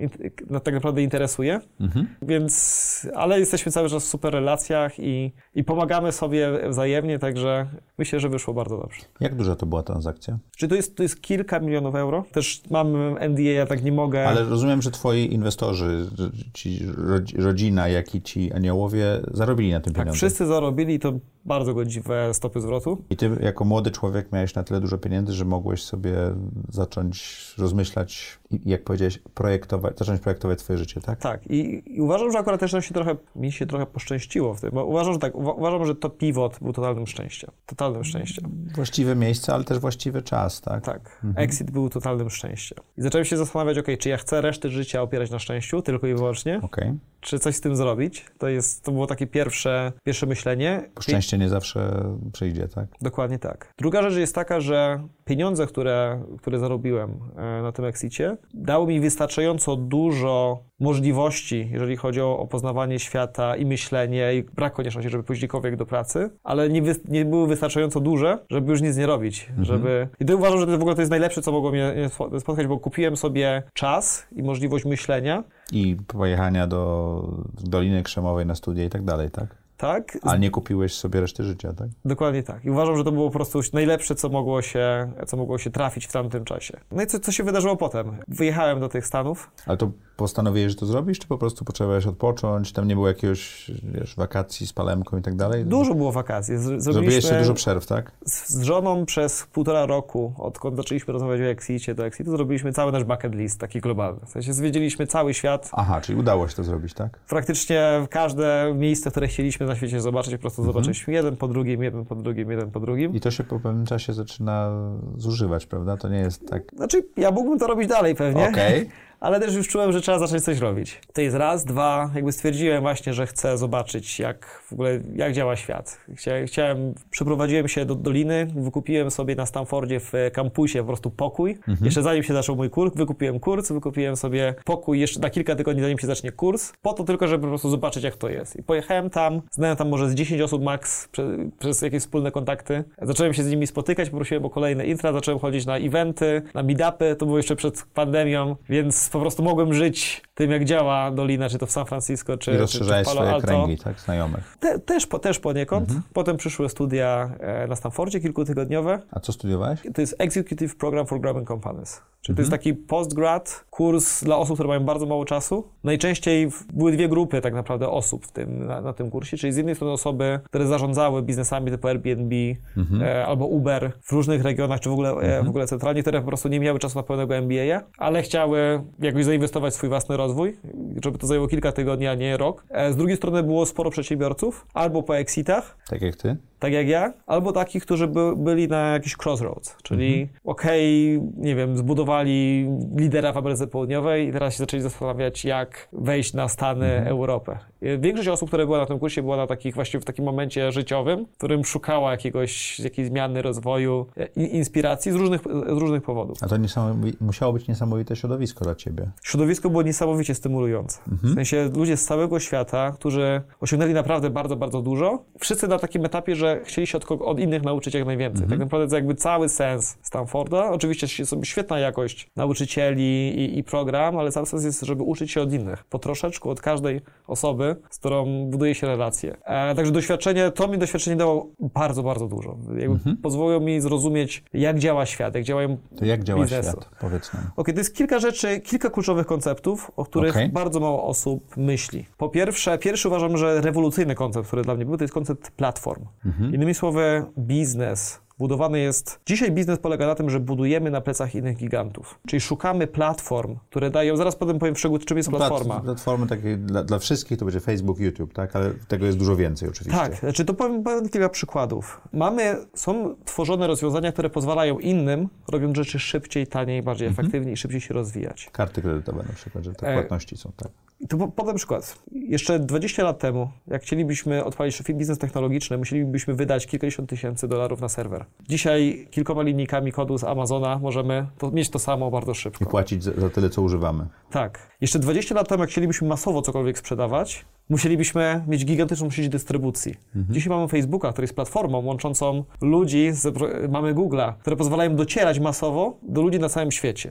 no, tak naprawdę interesuje. Mhm. Więc, ale jesteśmy cały czas w super relacjach i, i pomagamy sobie wzajemnie, także myślę, że wyszło bardzo dobrze. Jak duża to była transakcja? Czy to jest, to jest kilka milionów euro? Też mam NDA, ja tak nie mogę. Ale rozumiem, że twoi inwestorzy, ci rodzi- rodzina, jak i ci aniołowie zarobili na tym Tak, pieniądze. wszyscy zarobili to bardzo godziwe stopy zwrotu. I ty jako młody człowiek miałeś na tyle dużo pieniędzy, że mogłeś sobie zacząć rozmyślać jak powiedziałeś, projektować, zacząć projektować swoje życie, tak? Tak, i, i uważam, że akurat też nam się trochę, mi się trochę poszczęściło w tym, bo uważam, że tak, uwa- uważam, że to pivot był totalnym szczęściem. Totalnym szczęściem. Właściwe miejsce, ale też właściwy czas, tak? Tak, exit był totalnym szczęściem. I zacząłem się zastanawiać, ok, czy ja chcę resztę życia opierać na szczęściu, tylko i wyłącznie, Okej. czy coś z tym zrobić. To jest, to było takie pierwsze, pierwsze myślenie. Bo szczęście nie zawsze przyjdzie, tak? Dokładnie tak. Druga rzecz jest taka, że pieniądze, które, które zarobiłem e, na tym exicie, dały mi wystarczająco dużo możliwości, jeżeli chodzi o, o poznawanie świata i myślenie, i brak konieczności, żeby pójść gdziekolwiek do pracy, ale nie, wy, nie były wystarczająco duże, żeby już nic nie robić. Żeby... I to uważam, że to w ogóle to jest najlepsze, co mogło mnie mnie spo- spotkać, bo kupiłem sobie czas i możliwość myślenia, I pojechania do Doliny Krzemowej na studia i tak dalej, tak? Tak? Ale nie kupiłeś sobie reszty życia, tak? Dokładnie tak. I uważam, że to było po prostu najlepsze, co mogło się, co mogło się trafić w tamtym czasie. No i co, co się wydarzyło potem? Wyjechałem do tych Stanów. Ale to postanowiłeś, że to zrobisz, czy po prostu potrzebowałeś odpocząć? Tam nie było jakiegoś, wiesz, wakacji z palemką i tak dalej? Dużo było wakacji. Zrobiłeś jeszcze dużo przerw, tak? z, z żoną przez półtora roku, odkąd zaczęliśmy rozmawiać o exicie do exitu, zrobiliśmy cały nasz bucket list, taki globalny. W sensie zwiedziliśmy cały świat. Aha, czyli udało się to zrobić, tak? Praktycznie każde miejsce, które chcieliśmy na świecie zobaczyć, po prostu zobaczyliśmy jeden po drugim, jeden po drugim, jeden po drugim. I to się po pewnym czasie zaczyna zużywać, prawda? To nie jest tak... Znaczy, ja mógłbym to robić dalej pewnie. Okej. ale też już czułem, że trzeba zacząć coś robić. To jest raz, dwa, jakby stwierdziłem właśnie, że chcę zobaczyć, jak w ogóle, jak działa świat. Chciałem, chciałem przeprowadziłem się do Doliny, wykupiłem sobie na Stanfordzie w kampusie po prostu pokój. Jeszcze zanim się zaczął mój kurs, wykupiłem kurs, wykupiłem sobie pokój jeszcze na kilka tygodni, zanim się zacznie kurs, po to tylko, żeby po prostu zobaczyć, jak to jest. I pojechałem tam, znałem tam może z 10 osób max prze, przez jakieś wspólne kontakty. Zacząłem się z nimi spotykać, poprosiłem o kolejne intra, zacząłem chodzić na eventy, na meetupy, to było jeszcze przed pandemią, więc po prostu mogłem żyć tym, jak działa Dolina, czy to w San Francisco, czy, I czy, czy w Palo swoje Alto. kręgi, tak? Znajomych. Te, też, po, też poniekąd. Mhm. Potem przyszły studia e, na Stanfordzie kilkutygodniowe. A co studiowałeś? To jest Executive Program for Growing Companies. Czyli to jest Mhm. taki postgrad, kurs dla osób, które mają bardzo mało czasu. Najczęściej były dwie grupy tak naprawdę osób w tym, na, na tym kursie, czyli z jednej strony osoby, które zarządzały biznesami typu Airbnb Mhm. e, albo Uber w różnych regionach, czy w ogóle, e, w ogóle centralnie, które po prostu nie miały czasu na pełnego MBA, ale chciały jakoś zainwestować w swój własny rozwój, żeby to zajęło kilka tygodni, a nie rok. E, z drugiej strony było sporo przedsiębiorców, albo po exitach, Tak jak ty? Tak jak ja, albo takich, którzy by, byli na jakiś crossroads, czyli okej, nie wiem, zbudowali lidera w Ameryce Południowej i teraz się zaczęli zastanawiać, jak wejść na Stany, Europę. I Większość osób, które była na tym kursie, była na takich właśnie w takim momencie życiowym, w którym szukała jakiegoś, jakiejś zmiany, rozwoju, e, inspiracji z różnych, z różnych powodów. A to musiało być niesamowite środowisko dla ciebie. Środowisko było niesamowicie stymulujące. W sensie ludzie z całego świata, którzy osiągnęli naprawdę bardzo, bardzo dużo, wszyscy na takim etapie, że że chcieli się od, od innych nauczyć jak najwięcej. Tak naprawdę to jakby cały sens Stanforda, oczywiście jest świetna jakość nauczycieli i, i program, ale cały sens jest, żeby uczyć się od innych, po troszeczku od każdej osoby, z którą buduje się relacje. E, także doświadczenie, to mi doświadczenie dało bardzo, bardzo dużo. Jakby Pozwoliło mi zrozumieć, jak działa świat, jak działają To jak działa biznesy. świat? Powiedz nam. Okej, to jest kilka rzeczy, kilka kluczowych konceptów, o których Okej. bardzo mało osób myśli. Po pierwsze, pierwszy uważam, że rewolucyjny koncept, który dla mnie był, to jest koncept platform. Innymi słowy, biznes budowany jest... Dzisiaj biznes polega na tym, że budujemy na plecach innych gigantów. Czyli szukamy platform, które dają... Zaraz potem powiem w czym jest platforma. Plat- Platformy takie dla, dla wszystkich to będzie Facebook, YouTube, tak? Ale tego jest dużo więcej oczywiście. Tak, znaczy to powiem, powiem kilka przykładów. Mamy, są tworzone rozwiązania, które pozwalają innym robić rzeczy szybciej, taniej, bardziej efektywniej i szybciej się rozwijać. Karty kredytowe na przykład, że te E, płatności są tak. I po- podam przykład. Jeszcze 20 lat temu, jak chcielibyśmy odpalić biznes technologiczny, musielibyśmy wydać kilkadziesiąt tysięcy dolarów na serwer. Dzisiaj kilkoma linijkami kodu z Amazona możemy to, mieć to samo bardzo I szybko. płacić za, za tyle, co używamy. Tak. Jeszcze 20 lat temu, jak chcielibyśmy masowo cokolwiek sprzedawać, musielibyśmy mieć gigantyczną sieć dystrybucji. Dzisiaj mamy Facebooka, który jest platformą łączącą ludzi, z, mamy Google'a, które pozwalają docierać masowo do ludzi na całym świecie.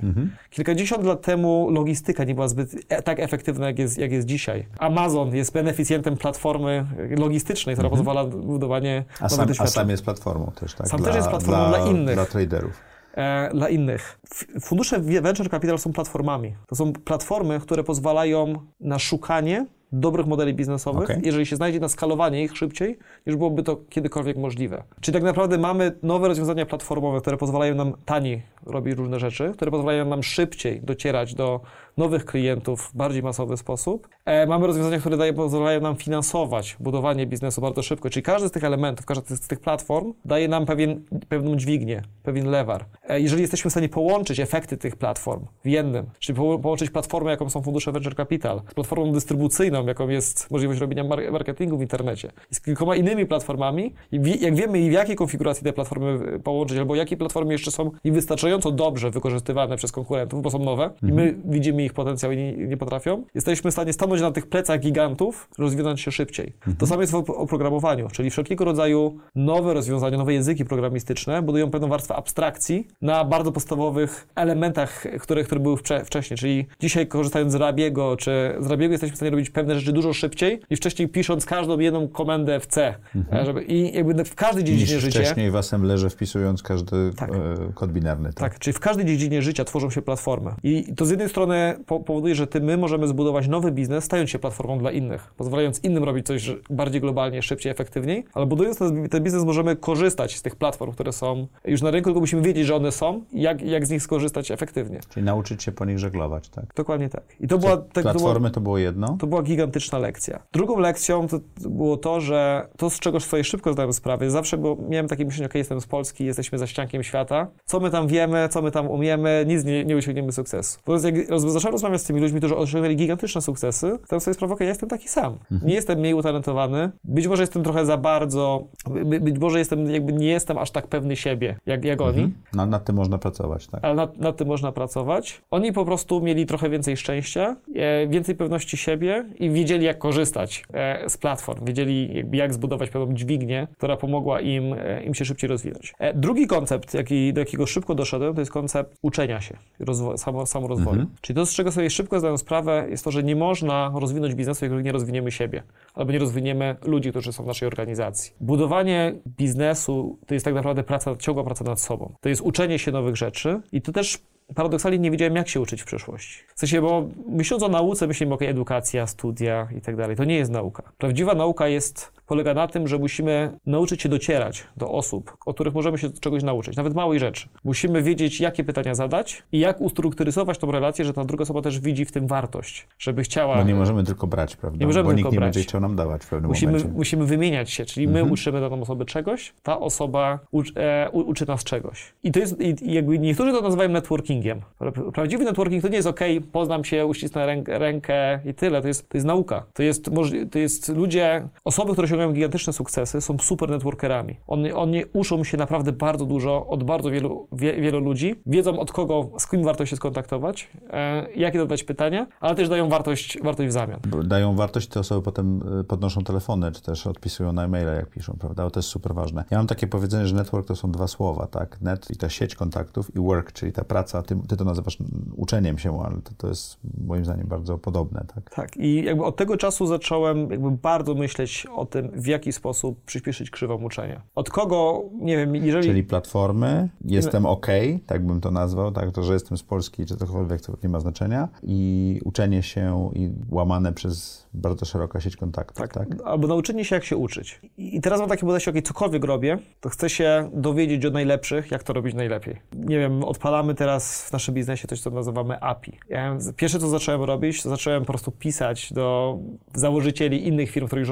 Kilkadziesiąt lat temu logistyka nie była zbyt e, tak efektywna, jak jest, jak jest dzisiaj. Amazon jest beneficjentem platformy logistycznej, która pozwala na budowanie A sam, a sam jest platformą też, tak? Sam też jest platformą dla innych. Dla traderów. e, dla innych. Fundusze venture capital są platformami. To są platformy, które pozwalają na szukanie dobrych modeli biznesowych, Okej. jeżeli się znajdzie na skalowanie ich szybciej, niż byłoby to kiedykolwiek możliwe. Czyli tak naprawdę mamy nowe rozwiązania platformowe, które pozwalają nam taniej robić różne rzeczy, które pozwalają nam szybciej docierać do nowych klientów w bardziej masowy sposób. E, mamy rozwiązania, które daje, pozwalają nam finansować budowanie biznesu bardzo szybko, czyli każdy z tych elementów, każda z tych platform daje nam pewien, pewną dźwignię, pewien lewar. E, jeżeli jesteśmy w stanie połączyć efekty tych platform w jednym, czyli po, połączyć platformę, jaką są fundusze venture capital, z platformą dystrybucyjną, jaką jest możliwość robienia mar- marketingu w internecie, i z kilkoma innymi platformami, jak wiemy, i w jakiej konfiguracji te platformy y, połączyć, albo jakie platformy jeszcze są niewystarczająco dobrze wykorzystywane przez konkurentów, bo są nowe, i my widzimy ich potencjał i nie, nie potrafią, jesteśmy w stanie stanąć na tych plecach gigantów, rozwinąć się szybciej. To samo jest w op- oprogramowaniu, czyli wszelkiego rodzaju nowe rozwiązania, nowe języki programistyczne budują pewną warstwę abstrakcji na bardzo podstawowych elementach, które, które były wcze- wcześniej, czyli dzisiaj korzystając z Rabiego, czy z Rabiego jesteśmy w stanie robić pewne rzeczy dużo szybciej niż wcześniej pisząc każdą jedną komendę w C. E, Żeby, I jakby w każdej dziedzinie Niż życia... wcześniej w assemblerze wpisując każdy Tak. e, kod binarny. Tak. Tak, czyli w każdej dziedzinie życia tworzą się platformy. I to z jednej strony po powoduje, że ty, my możemy zbudować nowy biznes, stając się platformą dla innych, pozwalając innym robić coś bardziej globalnie, szybciej, efektywniej, ale budując ten, ten biznes możemy korzystać z tych platform, które są już na rynku, tylko musimy wiedzieć, że one są i jak, jak z nich skorzystać efektywnie. Czyli nauczyć się po nich żeglować, tak? Dokładnie tak. I to była, tak, to była, Platformy to było jedno. to była gigantyczna lekcja. Drugą lekcją to to było to, że to, z czego sobie szybko zdałem sprawę, zawsze bo miałem takie myślenie, ok, jestem z Polski, jesteśmy za ściankiem świata, co my tam wiemy, co my tam umiemy, nic nie, nie osiągniemy sukcesu. Bo jak roz- zacząłem rozmawiać z tymi ludźmi, którzy osiągnęli gigantyczne sukcesy, to sobie sprawę, ok, ja jestem taki sam. Nie jestem mniej utalentowany, być może jestem trochę za bardzo, by, być może jestem, jakby nie jestem aż tak pewny siebie, jak, jak oni, No, nad tym można pracować, tak? ale nad, nad tym można pracować. Oni po prostu mieli trochę więcej szczęścia, e, więcej pewności siebie i wiedzieli, jak korzystać e, z platform. Wiedzieli, jakby jak zbudować pewną dźwignię, która pomogła im, e, im się szybciej rozwijać. E, drugi koncept, jaki, do jakiego szybko doszedłem, to jest koncept uczenia się, rozwo- samo, samorozwoju. Czyli to, z czego sobie szybko zdaję sprawę, jest to, że nie można rozwinąć biznesu, jeżeli nie rozwiniemy siebie, albo nie rozwiniemy ludzi, którzy są w naszej organizacji. Budowanie biznesu to jest tak naprawdę praca, ciągła praca nad sobą. To jest uczenie się nowych rzeczy i to też paradoksalnie nie wiedziałem, jak się uczyć w przyszłości. W sensie, bo myśląc o nauce, myślimy, ok, edukacja, studia i tak dalej. To nie jest nauka. Prawdziwa nauka jest, polega na tym, że musimy nauczyć się docierać do osób, o których możemy się czegoś nauczyć, nawet małej rzeczy. Musimy wiedzieć, jakie pytania zadać i jak ustrukturyzować tą relację, że ta druga osoba też widzi w tym wartość, żeby chciała... Bo nie możemy tylko brać, prawda? Nie możemy Bo nikt tylko nie brać. będzie chciał nam dawać w pewnym Musimy, momencie. musimy wymieniać się, czyli my uczymy daną osobę czegoś, ta osoba ucz, e, uczy nas czegoś. I to jest, i, jakby niektórzy to nazywają networkingiem. Pra- Prawdziwy networking to nie jest ok, poznam się, uścisnę rękę, rękę i tyle. To jest, to jest nauka. To jest, to jest ludzie, osoby, które osiągają gigantyczne sukcesy, są super networkerami. Oni, oni uczą się naprawdę bardzo dużo od bardzo wielu, wie, wielu ludzi, wiedzą od kogo, z kim warto się skontaktować, e, jakie zadać pytania, ale też dają wartość, wartość w zamian. Dają wartość, te osoby potem e, podnoszą telefony, czy też odpisują na e-maile, jak piszą, prawda? To jest super ważne. Ja mam takie powiedzenie, że network to są dwa słowa, tak? Net i ta sieć kontaktów i work, czyli ta praca, ty, ty to nazywasz uczeniem się, ale to, to jest moim zdaniem bardzo podobne, tak? Tak. I jakby od tego czasu zacząłem jakby bardzo myśleć o tym, w jaki sposób przyspieszyć krzywą uczenia. Od kogo, nie wiem, jeżeli... Czyli platformy, jestem OK, tak bym to nazwał, tak, to, że jestem z Polski, czy cokolwiek, to nie ma znaczenia. I uczenie się i łamane przez bardzo szeroka sieć kontaktów, tak? tak? Albo nauczenie się, jak się uczyć. I teraz mam takie podejście, ok, cokolwiek robię, to chcę się dowiedzieć od najlepszych, jak to robić najlepiej. Nie wiem, odpalamy teraz w naszym biznesie coś, co nazywamy API. Ja pierwsze, co zacząłem robić, to zacząłem po prostu pisać do założycieli innych firm, które już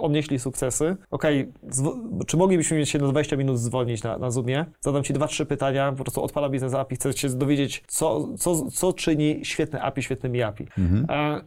odnieśli sukcesy. Ok, czy moglibyśmy się na 20 minut zwolnić na, na Zoomie? Zadam Ci dwa, trzy pytania, po prostu odpalam biznes API, chcę się dowiedzieć, co, co, co czyni świetne API świetnymi API. Mhm.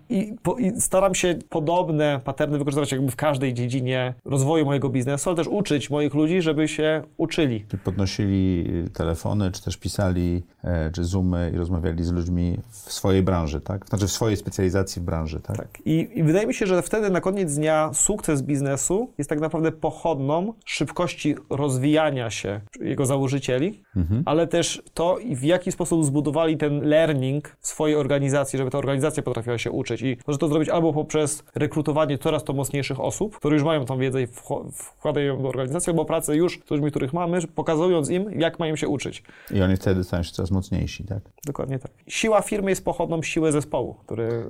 I, po, I staram się podobne paterny wykorzystywać jakby w każdej dziedzinie rozwoju mojego biznesu, ale też uczyć moich ludzi, żeby się uczyli. Czy podnosili telefony, czy też pisali, e, czy Zoomy i rozmawiali z ludźmi w swojej branży, tak? Znaczy w swojej specjalizacji w branży, tak? tak. I, I, wydaje mi się, że wtedy na koniec dnia sukces biznesu jest tak naprawdę pochodną szybkości rozwijania się jego założycieli, mhm. ale też to, w jaki sposób zbudowali ten learning w swojej organizacji, żeby ta organizacja potrafiła się uczyć. I może to zrobić albo poprzez rekrutowanie coraz to mocniejszych osób, które już mają tą wiedzę i wkładają do organizacji, albo pracę już z ludźmi, których mamy, pokazując im, jak mają się uczyć. I oni wtedy stają się coraz mocniejsi, tak? Dokładnie tak. Siła firmy jest pochodną siły zespołu, który,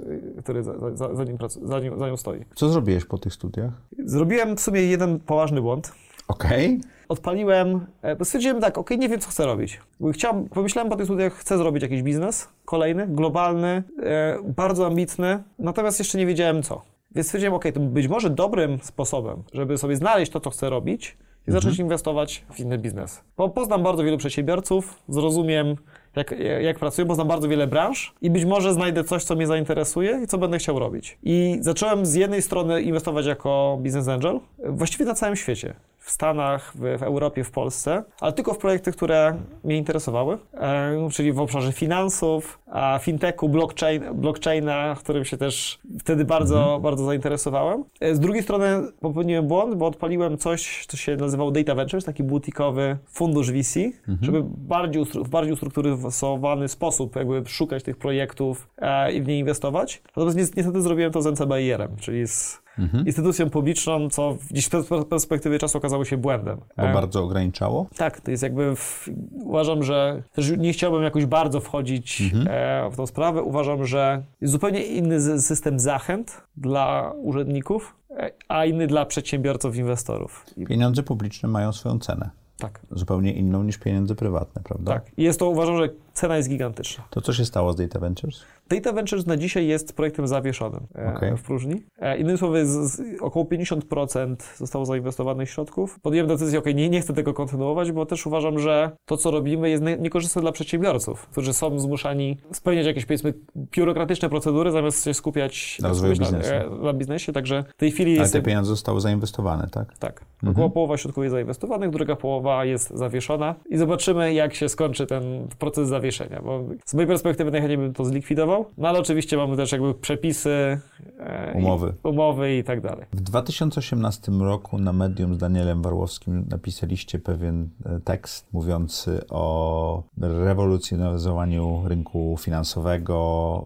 który za, za, za, nim, za, nim, za nią stoi. Co zrobiłeś po tych studiach? Zrobiłem w sumie jeden poważny błąd. Okej. Okay odpaliłem, e, bo stwierdziłem tak, ok, nie wiem, co chcę robić. Chciałem, pomyślałem po tych studiach, chcę zrobić jakiś biznes kolejny, globalny, e, bardzo ambitny, natomiast jeszcze nie wiedziałem co. Więc stwierdziłem, ok, to być może dobrym sposobem, żeby sobie znaleźć to, co chcę robić i zacząć mhm. inwestować w inny biznes. Bo poznam bardzo wielu przedsiębiorców, zrozumiem, jak, jak pracuję, poznam bardzo wiele branż i być może znajdę coś, co mnie zainteresuje i co będę chciał robić. I zacząłem z jednej strony inwestować jako business angel, właściwie na całym świecie w Stanach, w, w, Europie, w Polsce, ale tylko w projekty, które mnie interesowały, e, czyli w obszarze finansów, a fintechu, blockchain, blockchaina, którym się też wtedy bardzo, mhm. bardzo zainteresowałem. E, z drugiej strony popełniłem błąd, bo odpaliłem coś, co się nazywało Data Ventures, taki butikowy fundusz VC, mhm. żeby bardziej w bardziej ustrukturyzowany sposób jakby szukać tych projektów e, i w nie inwestować. Natomiast niestety zrobiłem to z NCBIR-em, czyli z mhm. instytucją publiczną, co gdzieś z perspektywy czasu okazało się błędem. Bo e, bardzo ograniczało? Tak, to jest jakby, w, uważam, że też nie chciałbym jakoś bardzo wchodzić mhm. e, w tą sprawę. Uważam, że jest zupełnie inny system zachęt dla urzędników, e, a inny dla przedsiębiorców, inwestorów. Pieniądze publiczne mają swoją cenę. Tak. Zupełnie inną niż pieniądze prywatne, prawda? Tak. I jest to, uważam, że cena jest gigantyczna. To co się stało z Data Ventures? Data Ventures na dzisiaj jest projektem zawieszonym e, okay. w próżni. E, innymi słowy, z, z około 50% zostało zainwestowanych środków. Podjąłem decyzję, ok, nie, nie chcę tego kontynuować, bo też uważam, że to, co robimy, jest niekorzystne dla przedsiębiorców, którzy są zmuszani spełniać jakieś, powiedzmy, biurokratyczne procedury, zamiast się skupiać na, rozwoju biznesu. Na, na biznesie. Także w tej chwili. Ale te pieniądze zostały zainwestowane, tak? Tak. Mhm. Około połowa środków jest zainwestowanych, druga połowa jest zawieszona i zobaczymy, jak się skończy ten proces zawieszenia, bo z mojej perspektywy najchętniej bym to zlikwidował, no ale oczywiście mamy też jakby przepisy, e, umowy. I, umowy i tak dalej. W 2018 roku na medium z Danielem Warłowskim napisaliście pewien e, tekst mówiący o rewolucjonizowaniu rynku finansowego,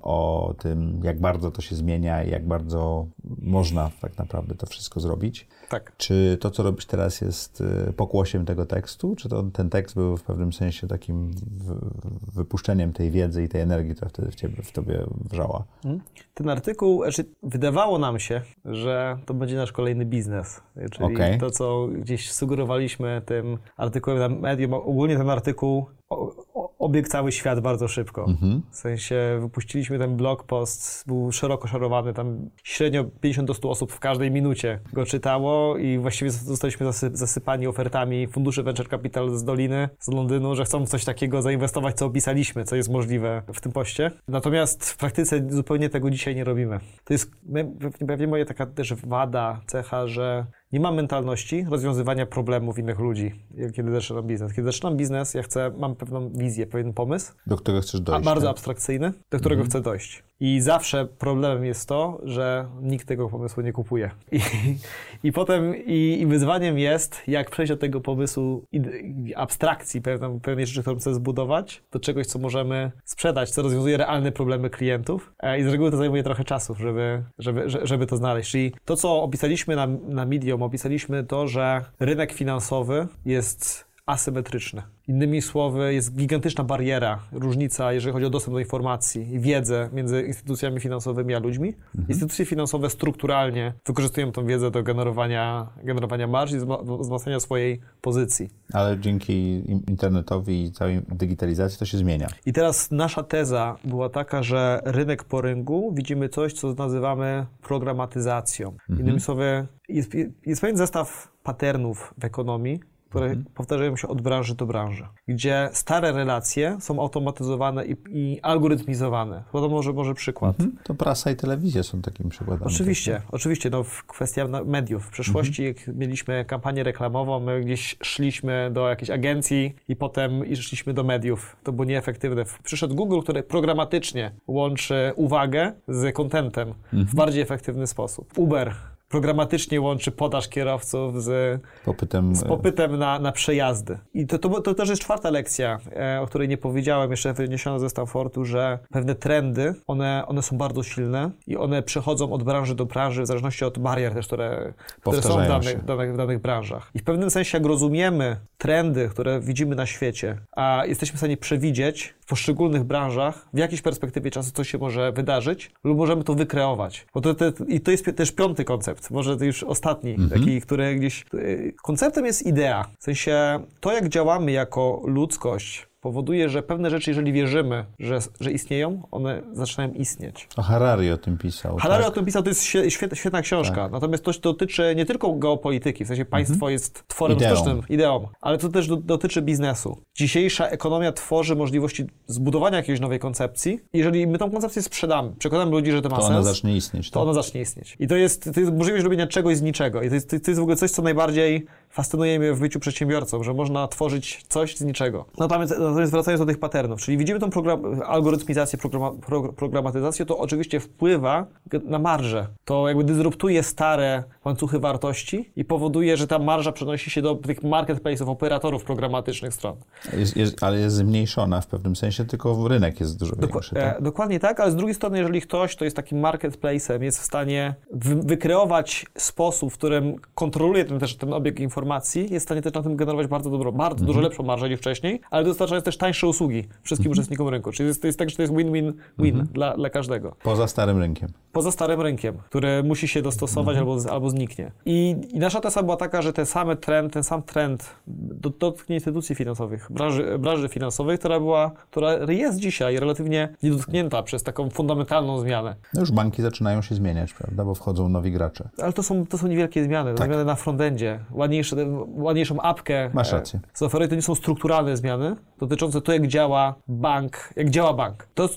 o tym, jak bardzo to się zmienia i jak bardzo można tak naprawdę to wszystko zrobić. Tak. Czy to, co robisz teraz, jest e, pokłosiem tego tekstu? Czy to, ten tekst był w pewnym sensie takim wypuszczeniem tej wiedzy i tej energii, która wtedy w, ciebie, w tobie wrzała? Hmm. Ten artykuł, znaczy wydawało nam się, że to będzie nasz kolejny biznes. Czyli okay. to, co gdzieś sugerowaliśmy tym artykułem na medium, ogólnie ten artykuł obiegł cały świat bardzo szybko. Mhm. W sensie wypuściliśmy ten blog post, był szeroko szarowany, tam średnio 50 do 100 osób w każdej minucie go czytało i właściwie zostaliśmy zasypani ofertami funduszy venture capital z Doliny, z Londynu, że chcą w coś takiego zainwestować, co opisaliśmy, co jest możliwe w tym poście. Natomiast w praktyce zupełnie tego dzisiaj nie robimy. To jest pewnie moja taka też wada, cecha, że nie mam mentalności rozwiązywania problemów innych ludzi, kiedy zaczynam biznes. Kiedy zaczynam biznes, ja chcę, mam pewną wizję, pewien pomysł. Do którego chcesz dojść. A bardzo tak? abstrakcyjny, do którego mhm. chcę dojść. I zawsze problemem jest to, że nikt tego pomysłu nie kupuje. I, i potem i, i wyzwaniem jest, jak przejść od tego pomysłu abstrakcji, pewnej, pewnej rzeczy, którą chcę zbudować, do czegoś, co możemy sprzedać, co rozwiązuje realne problemy klientów. E, I z reguły to zajmuje trochę czasu, żeby, żeby, żeby to znaleźć. Czyli to, co opisaliśmy na, na Medium, opisaliśmy to, że rynek finansowy jest asymetryczny. Innymi słowy, jest gigantyczna bariera, różnica, jeżeli chodzi o dostęp do informacji i wiedzę między instytucjami finansowymi a ludźmi. Mhm. Instytucje finansowe strukturalnie wykorzystują tę wiedzę do generowania, generowania marż i wzmacniania swojej pozycji. Ale dzięki internetowi i całej digitalizacji to się zmienia. I teraz nasza teza była taka, że rynek po rynku widzimy coś, co nazywamy programatyzacją. Mhm. Innymi słowy, jest, jest pewien zestaw patternów w ekonomii, które mhm. powtarzają się od branży do branży, gdzie stare relacje są automatyzowane i, i algorytmizowane. To może, może przykład. Mhm. To prasa i telewizja są takim przykładem. Oczywiście, tak? oczywiście. No, w kwestia mediów. W przeszłości, mhm. jak mieliśmy kampanię reklamową, my gdzieś szliśmy do jakiejś agencji i potem i szliśmy do mediów. To było nieefektywne. Przyszedł Google, który programatycznie łączy uwagę z kontentem w bardziej efektywny sposób. Uber programatycznie łączy podaż kierowców z popytem, z popytem na, na przejazdy. I to, to, to też jest czwarta lekcja, e, o której nie powiedziałem, jeszcze wyniesiona ze Stanfordu, że pewne trendy, one, one są bardzo silne i one przechodzą od branży do branży w zależności od barier też, które, które są w danych, danych, w danych branżach. I w pewnym sensie, jak rozumiemy trendy, które widzimy na świecie, a jesteśmy w stanie przewidzieć w poszczególnych branżach, w jakiejś perspektywie czasu coś się może wydarzyć, lub możemy to wykreować. Bo to, to, I to jest też piąty koncept, może to już ostatni, mhm. taki, który gdzieś... Konceptem jest idea. W sensie to, jak działamy jako ludzkość, powoduje, że pewne rzeczy, jeżeli wierzymy, że, że istnieją, one zaczynają istnieć. A Harari o tym pisał. Harari tak? o tym pisał, to jest świetna, świetna książka. Tak. Natomiast to dotyczy nie tylko geopolityki, w sensie państwo mhm. jest tworem ideą. sztucznym, ideą, ale to też do, dotyczy biznesu. Dzisiejsza ekonomia tworzy możliwości zbudowania jakiejś nowej koncepcji. Jeżeli my tą koncepcję sprzedamy, przekonamy ludzi, że to ma to sens, ona zacznie istnieć. To tak? ona zacznie istnieć. I to jest, to jest możliwość robienia czegoś z niczego. I to jest, to jest w ogóle coś, co najbardziej fascynuje mnie w byciu przedsiębiorcą, że można tworzyć coś z niczego. Natomiast, natomiast wracając do tych patternów, czyli widzimy tą program, algorytmizację, programa, pro, programatyzację, to oczywiście wpływa na marżę. To jakby dysruptuje stare łańcuchy wartości i powoduje, że ta marża przenosi się do tych marketplace'ów, operatorów programatycznych stron. Jest, jest, ale jest zmniejszona w pewnym sensie, tylko rynek jest dużo Dok większy. Tak? E, dokładnie tak, ale z drugiej strony, jeżeli ktoś, kto jest takim marketplace'em, jest w stanie wykreować sposób, w którym kontroluje ten, też ten obieg informacji, jest w stanie też na tym generować bardzo dobro, bardzo mhm. dużo lepszą marżę niż wcześniej, ale dostarczając też tańsze usługi wszystkim mhm. uczestnikom rynku. Czyli jest, to jest tak, że to jest win-win-win mhm. dla, dla każdego. Poza starym rynkiem. Poza starym rynkiem, który musi się dostosować mhm. albo, albo zniknie. I, I, nasza teza była taka, że ten sam trend, ten sam trend dotknie instytucji finansowych, branży, branży finansowej, która była, która jest dzisiaj relatywnie niedotknięta przez taką fundamentalną zmianę. No już banki zaczynają się zmieniać, prawda, bo wchodzą nowi gracze. Ale to są, to są niewielkie zmiany, tak. zmiany na frontendzie, ładniejsze, ładniejszą apkę. Masz rację. Zaoferuję, to nie są strukturalne zmiany dotyczące to, jak działa bank, jak działa bank. To,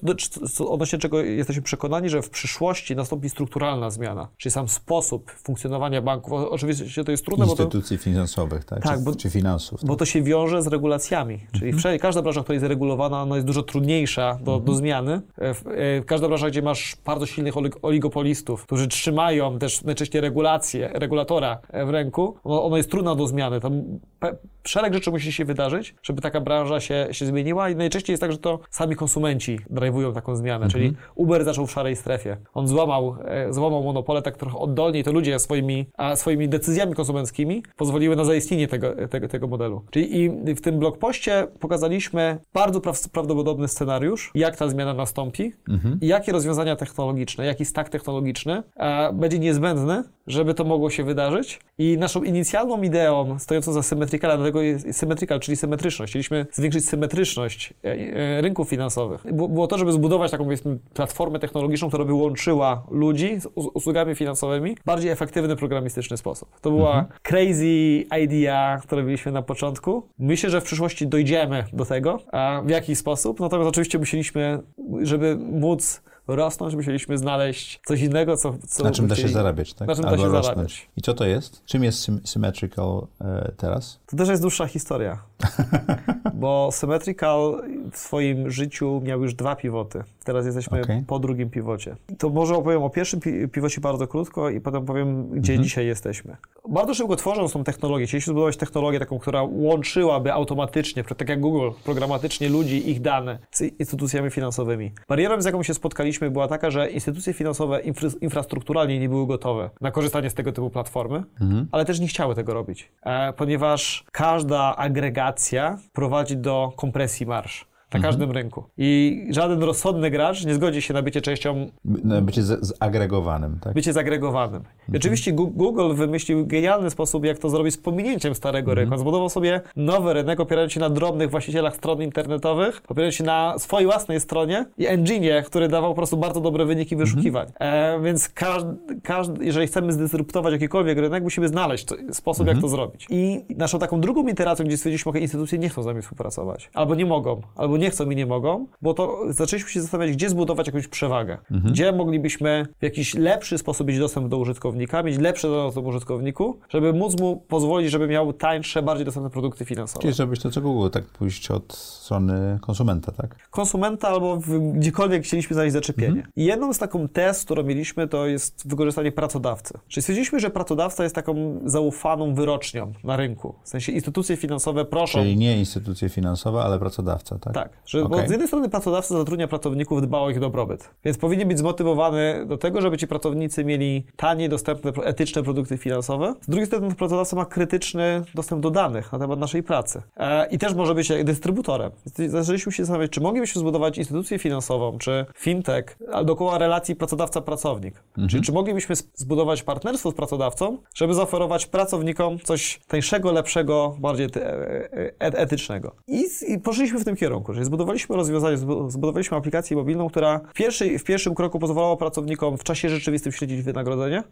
to odnośnie czego jesteśmy przekonani, że w przyszłości nastąpi strukturalna zmiana, czyli sam sposób funkcjonowania banków. Oczywiście to jest trudne, Instytucji to, finansowych, tak? tak czy, bo, czy finansów. Tak? Bo to się wiąże z regulacjami, czyli mhm. wszędzie, każda branża, która jest regulowana, ona jest dużo trudniejsza do, mhm. do zmiany. E, e, każda branża, gdzie masz bardzo silnych oligopolistów, którzy trzymają też najczęściej regulacje, regulatora e, w ręku, ono, ono jest trudna do zmiany. Tam szereg rzeczy musi się wydarzyć, żeby taka branża się, się zmieniła i najczęściej jest tak, że to sami konsumenci drive'ują taką zmianę, czyli mhm. Uber zaczął w szarej strefie. On złamał, złamał monopolę tak trochę oddolnie to ludzie swoimi, a swoimi decyzjami konsumenckimi pozwoliły na zaistnienie tego, tego, tego modelu. Czyli i w tym blogpoście pokazaliśmy bardzo prawdopodobny scenariusz, jak ta zmiana nastąpi mhm. i jakie rozwiązania technologiczne, jaki stack technologiczny a, będzie niezbędny, żeby to mogło się wydarzyć. I naszą inicjalną ideą stojącą za Symmetricala, dlatego jest czyli symetryczność. Chcieliśmy zwiększyć symetryczność e, e, rynków finansowych. Było to, żeby zbudować taką powiedzmy platformę technologiczną, która by łączyła ludzi z usługami finansowymi bardziej efektywny, programistyczny sposób. To była mhm. crazy idea, którą mieliśmy na początku. Myślę, że w przyszłości dojdziemy do tego, a w jaki sposób. Natomiast oczywiście musieliśmy, żeby móc rosnąć, musieliśmy znaleźć coś innego, co... co na czym da się zarabiać, tak? Na czym Albo da się rosnąć. zarabiać. I co to jest? Czym jest sym Symmetrical e, teraz? To też jest dłuższa historia, bo Symmetrical w swoim życiu miał już dwa pivoty. Teraz jesteśmy Okej. po drugim pivocie. To może opowiem o pierwszym pi pivocie bardzo krótko i potem powiem, gdzie Mhm. dzisiaj jesteśmy. Bardzo szybko tworząc tą technologię, chcieliśmy zbudować technologię taką, która łączyłaby automatycznie, tak jak Google, programatycznie ludzi, ich dane z instytucjami finansowymi. Barierą, z jaką się spotkaliśmy, była taka, że instytucje finansowe infra infrastrukturalnie nie były gotowe na korzystanie z tego typu platformy, ale też nie chciały tego robić, e, ponieważ każda agregacja prowadzi do kompresji marsz. Na każdym rynku. I żaden rozsądny gracz nie zgodzi się na bycie częścią No, bycie zagregowanym, tak? bycie zagregowanym. I oczywiście Google wymyślił genialny sposób, jak to zrobić z pominięciem starego rynku. On Zbudował sobie nowy rynek, opierając się na drobnych właścicielach stron internetowych, opierając się na swojej własnej stronie i engine, który dawał po prostu bardzo dobre wyniki wyszukiwań. E, więc każdy, każdy, jeżeli chcemy zdysruptować jakikolwiek rynek, musimy znaleźć sposób, jak to zrobić. I naszą taką drugą iteracją, gdzie stwierdziliśmy, że instytucje nie chcą z nami współpracować, albo nie mogą, albo nie chcą i nie mogą, bo to zaczęliśmy się zastanawiać, gdzie zbudować jakąś przewagę. Gdzie moglibyśmy w jakiś lepszy sposób mieć dostęp do użytkownika, mieć lepszy dostęp do użytkowniku, żeby móc mu pozwolić, żeby miał tańsze, bardziej dostępne produkty finansowe. Czyli zrobić to, co Google, tak pójść od strony konsumenta, tak? Konsumenta albo w, gdziekolwiek chcieliśmy znaleźć zaczepienie. I jedną z taką test, którą mieliśmy, to jest wykorzystanie pracodawcy. Czyli stwierdziliśmy, że pracodawca jest taką zaufaną wyrocznią na rynku. W sensie instytucje finansowe proszą Czyli nie instytucje finansowe, ale pracodawca, tak? Tak, że bo Okej. z jednej strony pracodawca zatrudnia pracowników, dba o ich dobrobyt, więc powinien być zmotywowany do tego, żeby ci pracownicy mieli tanie, dostępne, etyczne produkty finansowe. Z drugiej strony pracodawca ma krytyczny dostęp do danych na temat naszej pracy e, i też może być dystrybutorem. Zaczęliśmy się zastanawiać, czy moglibyśmy zbudować instytucję finansową, czy fintech, dookoła relacji pracodawca-pracownik. Czyli czy moglibyśmy zbudować partnerstwo z pracodawcą, żeby zaoferować pracownikom coś tańszego, lepszego, bardziej ty- e- e- etycznego. I, I poszliśmy w tym kierunku, zbudowaliśmy rozwiązanie, zbu- zbudowaliśmy aplikację mobilną, która w, pierwszej, w pierwszym kroku pozwalała pracownikom w czasie rzeczywistym śledzić wynagrodzenie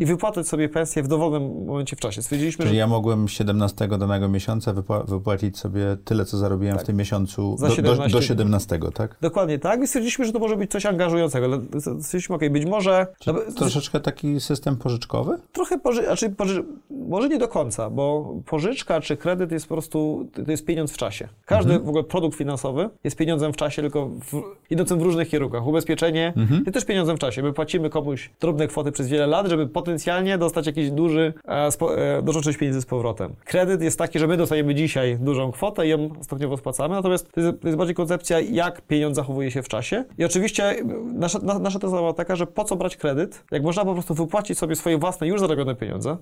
i wypłacać sobie pensję w dowolnym momencie w czasie. Stwierdziliśmy, Czyli że ja mogłem 17 danego miesiąca wypła- wypłacić sobie tyle, co zarobiłem w tym miesiącu do, do, 17 do 17, tak? dokładnie tak i stwierdziliśmy, że to może być coś angażującego. Stwierdziliśmy, okej, być może... Czyli nawet- troszeczkę taki system pożyczkowy? Trochę poży... znaczy poży... może nie do końca, bo pożyczka czy kredyt jest po prostu, to jest pieniądz w czasie. Każdy w ogóle produkt finansowy jest pieniądzem w czasie, tylko w... idącym w różnych kierunkach. Ubezpieczenie jest też pieniądzem w czasie. My płacimy komuś drobne kwoty przez wiele lat, żeby potencjalnie dostać jakiś duży, e, spo... e, dużą część pieniędzy z powrotem. Kredyt jest taki, że my dostajemy dzisiaj dużą kwotę i ją stopniowo spłacamy, natomiast to jest, to jest bardziej koncepcja, jak pieniądz zachowuje się w czasie. I oczywiście e, nasza, na, nasza teza była taka, że po co brać kredyt, jak można po prostu wypłacić sobie swoje własne, już zarobione pieniądze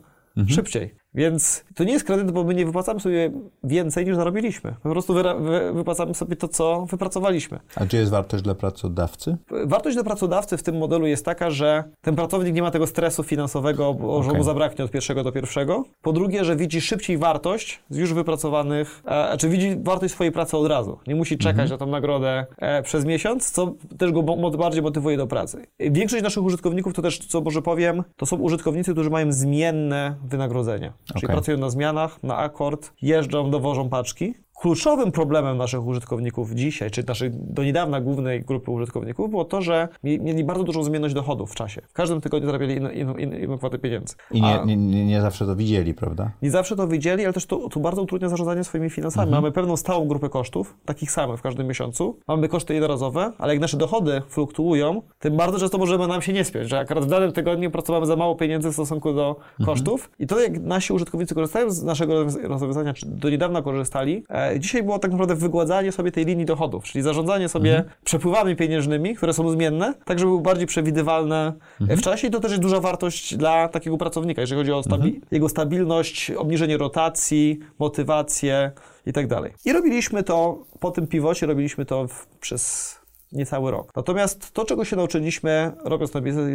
szybciej. Więc to nie jest kredyt, bo my nie wypłacamy sobie więcej niż zarobiliśmy. My po prostu wyra- wy, wypłacamy sobie to, co wypracowaliśmy. A gdzie jest wartość dla pracodawcy? Wartość dla pracodawcy w tym modelu jest taka, że ten pracownik nie ma tego stresu finansowego, bo, że Okej. mu zabraknie od pierwszego do pierwszego. Po drugie, że widzi szybciej wartość z już wypracowanych, e, czy widzi wartość swojej pracy od razu. Nie musi czekać na tą nagrodę e, przez miesiąc, co też go mo- bardziej motywuje do pracy. Większość naszych użytkowników, to też, co może powiem, to są użytkownicy, którzy mają zmienne wynagrodzenie. Czyli Okej. pracują na zmianach, na akord, jeżdżą, dowożą paczki. Kluczowym problemem naszych użytkowników dzisiaj, czy naszej do niedawna głównej grupy użytkowników, było to, że mie- mieli bardzo dużą zmienność dochodów w czasie. W każdym tygodniu zarabiali inną, inną, inną, kwotę pieniędzy. I nie, nie, nie, nie zawsze to widzieli, prawda? nie zawsze to wiedzieli, ale też to, to bardzo utrudnia zarządzanie swoimi finansami. Mamy pewną stałą grupę kosztów, takich samych w każdym miesiącu. Mamy koszty jednorazowe, ale jak nasze dochody fluktuują, tym bardzo często możemy nam się nie spiąć, że akurat w danym tygodniu pracowamy za mało pieniędzy w stosunku do kosztów. I to, jak nasi użytkownicy korzystają z naszego rozwiązania, czy do niedawna korzystali, e, dzisiaj było tak naprawdę wygładzanie sobie tej linii dochodów, czyli zarządzanie sobie przepływami pieniężnymi, które są zmienne, tak żeby były bardziej przewidywalne. E, w czasie i to też jest duża wartość dla takiego pracownika, jeżeli chodzi o stabi- jego stabilność, obniżenie rotacji, motywację i tak dalej. I robiliśmy to, po tym piwocie robiliśmy to w, przez niecały rok. Natomiast to, czego się nauczyliśmy, robiąc ten biznes,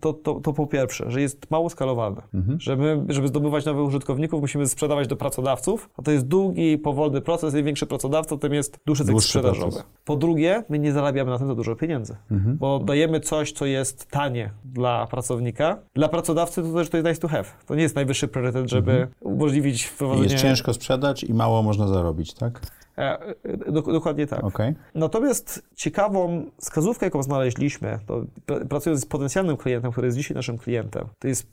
to, to, to po pierwsze, że jest mało skalowalne. Że my, żeby zdobywać nowych użytkowników, musimy sprzedawać do pracodawców, a to jest długi, powolny proces. Im większy pracodawca, tym jest dłuższy cykl sprzedażowy. proces. Po drugie, my nie zarabiamy na tym za dużo pieniędzy, bo dajemy coś, co jest tanie dla pracownika. Dla pracodawcy to też to jest nice to have. To nie jest najwyższy priorytet, żeby umożliwić wprowadzenie... Jest ciężko sprzedać i mało można zarobić, tak? E, e, do, dokładnie tak. Okay. Natomiast ciekawą wskazówkę, jaką znaleźliśmy, to pracując z potencjalnym klientem, który jest dzisiaj naszym klientem, to jest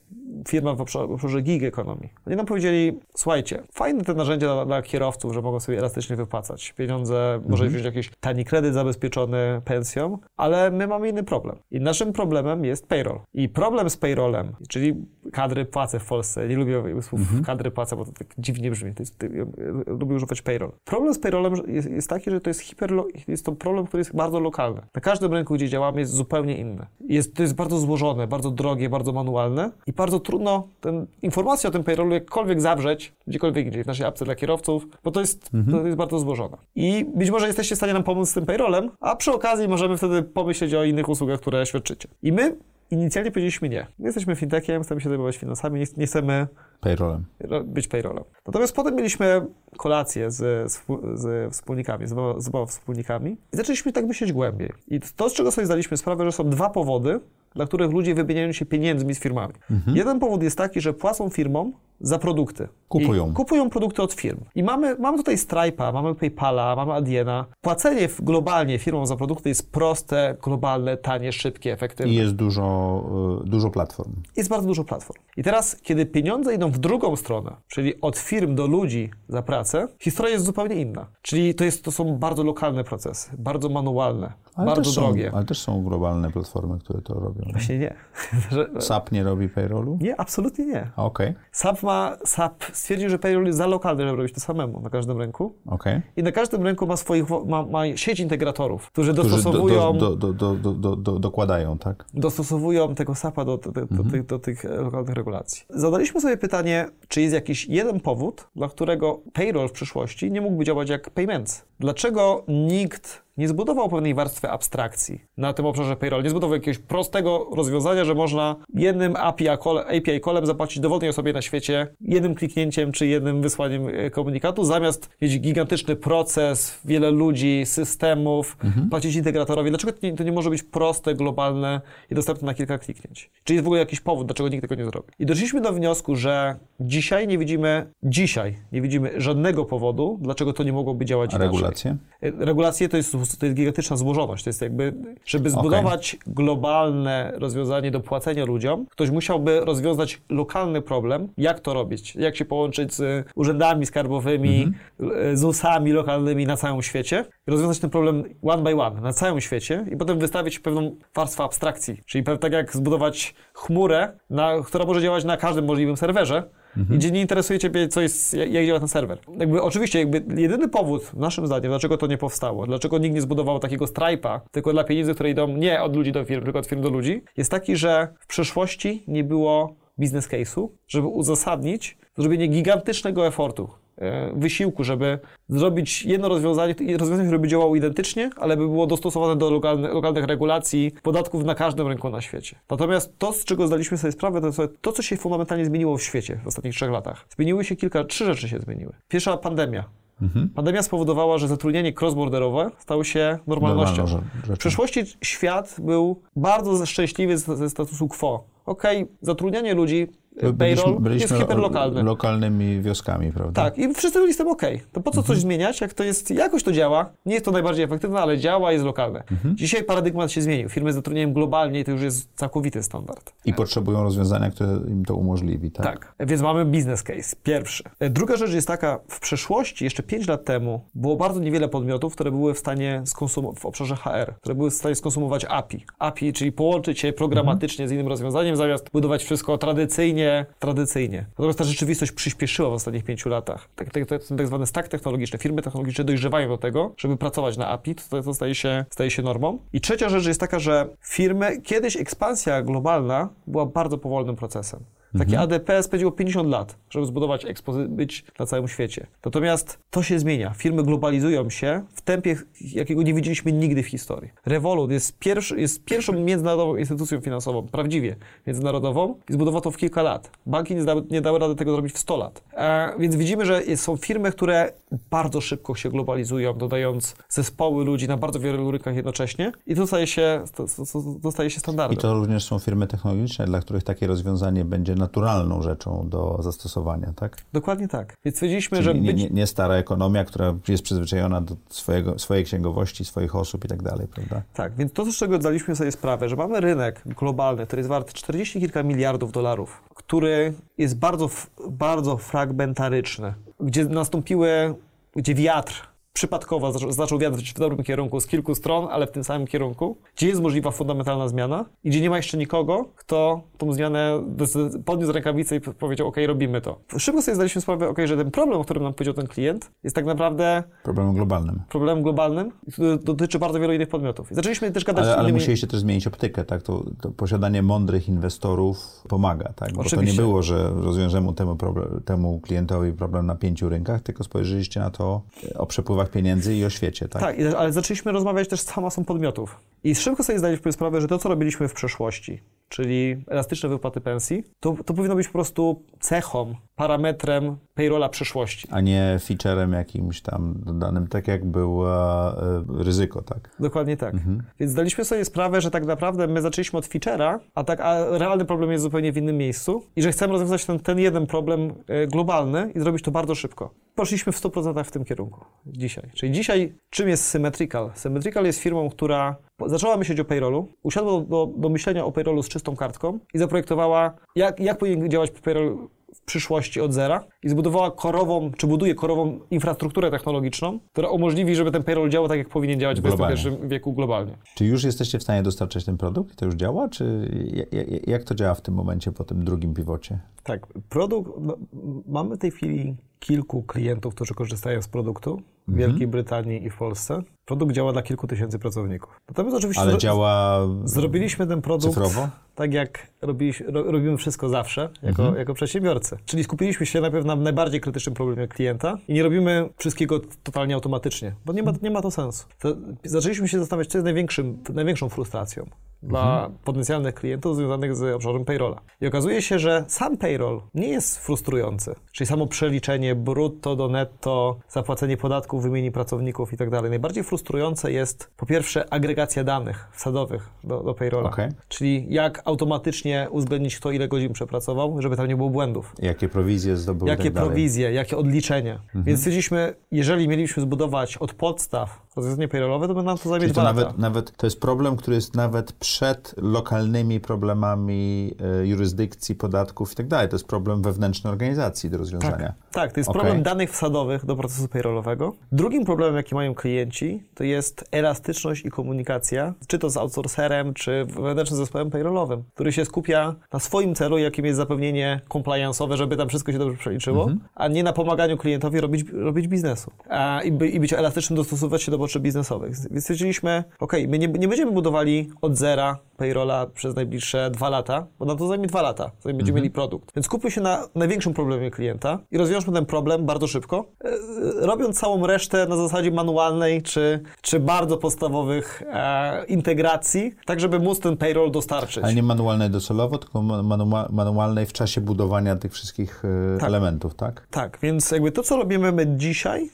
firma w obszarze, w obszarze gig economy. Oni nam powiedzieli, słuchajcie, fajne te narzędzia dla, dla kierowców, że mogą sobie elastycznie wypłacać pieniądze, mhm. może wziąć jakiś tani kredyt zabezpieczony pensją, ale my mamy inny problem. I naszym problemem jest payroll. I problem z payrollem, czyli kadry płacę w Polsce, nie lubię słów mhm. kadry płacę, bo to tak dziwnie brzmi, to jest, lubię używać payroll. Problem z payrollem jest, jest taki, że to jest hiper, jest to problem, który jest bardzo lokalny. Na każdym rynku, gdzie działamy, jest zupełnie inny. Jest, to jest bardzo złożone, bardzo drogie, bardzo manualne i bardzo trudno ten, informację o tym payrollu jakkolwiek zawrzeć gdziekolwiek indziej, w naszej apce dla kierowców, bo to jest, mhm. to jest bardzo złożone. I być może jesteście w stanie nam pomóc z tym payrollem, a przy okazji możemy wtedy pomyśleć o innych usługach, które świadczycie. I my inicjalnie powiedzieliśmy nie. My jesteśmy fintechem, chcemy się zajmować finansami, nie, nie chcemy payrollem. być payrollem. Natomiast potem mieliśmy kolację z, z, z wspólnikami, z, z wspólnikami i zaczęliśmy tak myśleć głębiej. I to, z czego sobie zdaliśmy sprawę, że są dwa powody, dla których ludzie wymieniają się pieniędzmi z firmami. Mhm. Jeden powód jest taki, że płacą firmom za produkty. Kupują. I kupują produkty od firm. I mamy, mamy tutaj Stripe'a, mamy PayPala, mamy Adiena. Płacenie globalnie firmom za produkty jest proste, globalne, tanie, szybkie, efektywne. I jest dużo, y, dużo platform. Jest bardzo dużo platform. I teraz, kiedy pieniądze idą w drugą stronę, czyli od firm do ludzi za pracę, historia jest zupełnie inna. Czyli to, jest, to są bardzo lokalne procesy, bardzo manualne, ale bardzo drogie. ale też są globalne platformy, które to robią. Właśnie nie. SAP nie robi payrollu? Nie, absolutnie nie. Okej. Okay. SAP ma, SAP stwierdził, że payroll jest za lokalny, żeby robić to samemu na każdym rynku. Okay. I na każdym rynku ma swoich, ma, ma sieć integratorów, którzy, którzy dostosowują... Do, do, do, do, do, dokładają, tak? Dostosowują tego SAP-a do, do, do, mhm. tych, do tych lokalnych regulacji. Zadaliśmy sobie pytanie, czy jest jakiś jeden powód, dla którego payroll w przyszłości nie mógłby działać jak payments. Dlaczego nikt nie zbudował pewnej warstwy abstrakcji na tym obszarze payroll, nie zbudował jakiegoś prostego rozwiązania, że można jednym API, API callem zapłacić dowolnej osobie na świecie, jednym kliknięciem czy jednym wysłaniem e, komunikatu, zamiast mieć gigantyczny proces, wiele ludzi, systemów, mhm. płacić integratorowi. Dlaczego to nie, to nie, może być proste, globalne i dostępne na kilka kliknięć? Czy jest w ogóle jakiś powód, dlaczego nikt tego nie zrobi? I doszliśmy do wniosku, że dzisiaj nie widzimy, dzisiaj nie widzimy żadnego powodu, dlaczego to nie mogłoby działać A regulacje? E, regulacje to jest to jest gigantyczna złożoność. To jest jakby, żeby zbudować okay. globalne rozwiązanie do płacenia ludziom, ktoś musiałby rozwiązać lokalny problem, jak to robić, jak się połączyć z urzędami skarbowymi, mm -hmm. z usami lokalnymi na całym świecie, rozwiązać ten problem one by one na całym świecie i potem wystawić pewną warstwę abstrakcji. Czyli tak jak zbudować chmurę, na, która może działać na każdym możliwym serwerze, mhm. gdzie nie interesuje Ciebie, co jest, jak działa ten serwer. Jakby, oczywiście, jakby jedyny powód, naszym zdaniem, dlaczego to nie powstało, dlaczego nikt nie zbudował takiego Stripe'a, tylko dla pieniędzy, które idą nie od ludzi do firm, tylko od firm do ludzi, jest taki, że w przeszłości nie było biznes case'u, żeby uzasadnić zrobienie gigantycznego efortu wysiłku, żeby zrobić jedno rozwiązanie, rozwiązanie, które by działało identycznie, ale by było dostosowane do lokalne, lokalnych regulacji, podatków na każdym rynku na świecie. Natomiast to, z czego zdaliśmy sobie sprawę, to to, co się fundamentalnie zmieniło w świecie w ostatnich trzech latach. Zmieniły się kilka, trzy rzeczy się zmieniły. Pierwsza pandemia. Mhm. Pandemia spowodowała, że zatrudnienie cross-borderowe stało się normalnością. w przeszłości świat był bardzo szczęśliwy ze statusu quo. Okej, okay, zatrudnianie ludzi payroll byliśmy, jest hiperlokalny. lokalnymi wioskami, prawda? Tak, i wszyscy byli z tym OK. To po co coś mhm. zmieniać, jak to jest, jakoś to działa, nie jest to najbardziej efektywne, ale działa, jest lokalne. Mhm. Dzisiaj paradygmat się zmienił. Firmy zatrudniają globalnie i to już jest całkowity standard. I potrzebują rozwiązania, które im to umożliwi, tak? Tak, więc mamy business case, pierwszy. Druga rzecz jest taka, w przeszłości, jeszcze 5 lat temu, było bardzo niewiele podmiotów, które były w stanie skonsumować, w obszarze HR, które były w stanie skonsumować API. API, czyli połączyć się programatycznie mhm. z innym rozwiązaniem, zamiast budować wszystko tradycyjnie, tradycyjnie. Natomiast ta rzeczywistość przyspieszyła w ostatnich pięciu latach. Tak, tak, tak, tak zwane stack technologiczne, firmy technologiczne dojrzewają do tego, żeby pracować na API, to, to staje, się, staje się normą. I trzecia rzecz jest taka, że firmy, kiedyś ekspansja globalna była bardzo powolnym procesem. Takie mhm. ADP spędziło 50 lat, żeby zbudować ekspozy- być na całym świecie. Natomiast to się zmienia. Firmy globalizują się w tempie, jakiego nie widzieliśmy nigdy w historii. Revolut jest, pierwszy, jest pierwszą międzynarodową instytucją finansową, prawdziwie międzynarodową i zbudował to w kilka lat. Banki nie dały, nie dały rady tego zrobić w 100 lat. E, więc widzimy, że są firmy, które bardzo szybko się globalizują, dodając zespoły ludzi na bardzo wielu rynkach jednocześnie i to staje się, to, to, to staje się standardem. I to również są firmy technologiczne, dla których takie rozwiązanie będzie naturalną rzeczą do zastosowania, tak? Dokładnie tak. Więc stwierdziliśmy, Czyli że nie, być... nie, nie stara ekonomia, która jest przyzwyczajona do swojego, swojej księgowości, swoich osób i tak dalej, prawda? Tak, więc to, z czego zdaliśmy sobie sprawę, że mamy rynek globalny, który jest wart 40 kilka miliardów dolarów, który jest bardzo, bardzo fragmentaryczny, gdzie nastąpiły, gdzie wiatr przypadkowo zaczął, wiatrzyć w dobrym kierunku z kilku stron, ale w tym samym kierunku, gdzie jest możliwa fundamentalna zmiana i gdzie nie ma jeszcze nikogo, kto tą zmianę podniósł rękawicę i powiedział, ok, robimy to. Szybko sobie zdaliśmy sprawę, ok, że ten problem, o którym nam powiedział ten klient, jest tak naprawdę Problemem globalnym. problemem globalnym, który dotyczy bardzo wielu innych podmiotów. I zaczęliśmy też gadać Ale, ale innymi... musieliście też zmienić optykę, tak? To, to posiadanie mądrych inwestorów pomaga, tak? Bo to nie Oczywiście. było, że rozwiążemy temu, problem, temu klientowi problem na pięciu rynkach, tylko spojrzeliście na to e, o przepływach pieniędzy i o świecie, tak? Tak, ale zaczęliśmy rozmawiać też z całą masą podmiotów. I szybko sobie zdaliśmy sprawę, że to, co robiliśmy w przeszłości, czyli elastyczne wypłaty pensji, to, to powinno być po prostu cechą, parametrem payrolla przyszłości. A nie featurem jakimś tam dodanym, tak jak było e, ryzyko, tak? Dokładnie tak. Więc zdaliśmy sobie sprawę, że tak naprawdę my zaczęliśmy od feature'a, a, tak, a realny problem jest zupełnie w innym miejscu i że chcemy rozwiązać ten, ten jeden problem e, globalny i zrobić to bardzo szybko. Poszliśmy w 100% w tym kierunku dzisiaj. Czyli dzisiaj czym jest Symmetrical? Symmetrical jest firmą, która zaczęła myśleć o payrollu, usiadła do, do, do myślenia o payrollu z czystą kartką i zaprojektowała, jak, jak powinien działać payroll w przyszłości od zera i zbudowała korową, czy buduje korową infrastrukturę technologiczną, która umożliwi, żeby ten payroll działał tak, jak powinien działać w Globalnie. XXI wieku globalnie. Czy już jesteście w stanie dostarczać ten produkt? To już działa? Czy ja- ja- jak to działa w tym momencie po tym drugim pivocie? Tak, produkt, no, mamy w tej chwili kilku klientów, którzy korzystają z produktu w Mhm. Wielkiej Brytanii i w Polsce. Produkt działa dla kilku tysięcy pracowników. Natomiast oczywiście Ale działa zrobiliśmy ten produkt cyfrowo? tak, jak robimy wszystko zawsze jako, Mhm. jako przedsiębiorcy. Czyli skupiliśmy się najpierw na najbardziej krytycznym problemie klienta i nie robimy wszystkiego totalnie automatycznie, bo nie ma, nie ma to sensu. To zaczęliśmy się zastanawiać, co jest największym, największą frustracją dla potencjalnych klientów związanych z obszarem payrolla. I okazuje się, że sam payroll nie jest frustrujący. Czyli samo przeliczenie brutto do netto, zapłacenie podatków, wymieni pracowników i tak dalej. Najbardziej frustrujące jest po pierwsze agregacja danych wsadowych do, do payrolla. Okej. Czyli jak automatycznie uwzględnić kto ile godzin przepracował, żeby tam nie było błędów. Jakie prowizje zdobyły i Jakie tak prowizje, jakie odliczenie. Więc stwierdziliśmy, jeżeli mieliśmy zbudować od podstaw rozwiązanie payrollowe, to by nam to zajmie Czyli to dwa lata. nawet, nawet to jest problem, który jest nawet przed lokalnymi problemami e, jurysdykcji, podatków i tak dalej. To jest problem wewnętrznej organizacji do rozwiązania. Tak, to jest Okej. problem danych wsadowych do procesu payrollowego. Drugim problemem, jaki mają klienci, to jest elastyczność i komunikacja, czy to z outsourcerem, czy wewnętrznym zespołem payrollowym, który się skupia na swoim celu, jakim jest zapewnienie compliance'owe, żeby tam wszystko się dobrze przeliczyło, Mhm. a nie na pomaganiu klientowi robić, robić biznesu a, i, by, i być elastycznym, dostosowywać się do potrzeb biznesowych. Więc stwierdziliśmy, ok, my nie, nie będziemy budowali od zera payrolla przez najbliższe dwa lata, bo nam to zajmie dwa lata, zanim będziemy mieli produkt. Więc skupmy się na największym problemie klienta i rozwiążmy ten problem bardzo szybko, e, robiąc całą resztę na zasadzie manualnej czy, czy bardzo podstawowych e, integracji, tak żeby móc ten payroll dostarczyć. Ale nie manualnej docelowo, tylko manua- manualnej w czasie budowania tych wszystkich e, Tak. elementów, tak? Tak, więc jakby to, co robimy my dzisiaj,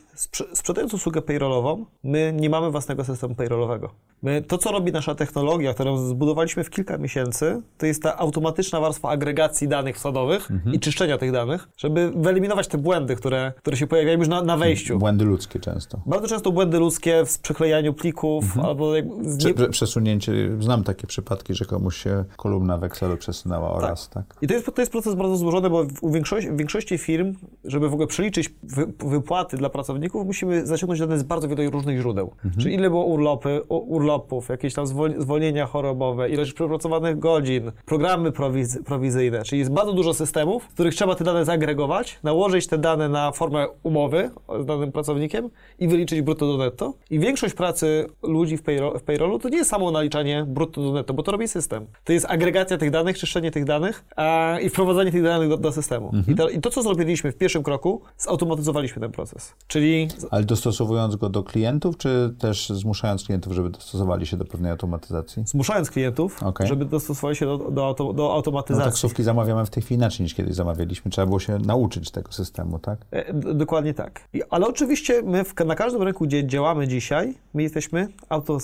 sprzedając usługę payrollową, my nie mamy własnego systemu payrollowego. My, to, co robi nasza technologia, którą zbudowaliśmy w kilka miesięcy, to jest ta automatyczna warstwa agregacji danych wsadowych i czyszczenia tych danych, żeby wyeliminować te błędy, które, które się pojawiają już na, na wejściu. Błędy ludzkie często. Bardzo często błędy ludzkie w przeklejaniu plików albo z Prze- nie... prze- przesunięcie, znam takie przypadki, że komuś się kolumna w Excelu przesunęła oraz, tak? I to jest, to jest proces bardzo złożony, bo w, większości, w większości firm, żeby w ogóle przeliczyć wy, wypłaty dla pracowników, musimy zaciągnąć dane z bardzo wielu różnych źródeł. Czyli ile było urlopy, urlopów, jakieś tam zwol, zwolnienia chorobowe, ilość przepracowanych godzin, programy prowiz, prowizyjne. Czyli jest bardzo dużo systemów, w których trzeba te dane zagregować, nałożyć te dane na formę umowy z danym pracownikiem i wyliczyć brutto do netto. I większość pracy ludzi w, w payrollu to nie jest samo naliczanie brutto do netto, bo to robi system. To jest agregacja tych danych, czyszczenie tych danych a, i wprowadzanie tych danych do, do systemu. I, to, I to, co zrobiliśmy w pierwszym kroku, zautomatyzowaliśmy ten proces. Czyli Ale dostosowując go do klientów, czy też zmuszając klientów, żeby dostosowali się do pewnej automatyzacji? zmuszając klientów, Okej. żeby dostosowali się do, do, auto, do No, automatyzacji. taksówki zamawiamy w tej chwili inaczej niż kiedyś zamawialiśmy. Trzeba było się nauczyć tego systemu, tak? E, Dokładnie tak. Ale oczywiście my w, na każdym rynku, gdzie działamy dzisiaj, my jesteśmy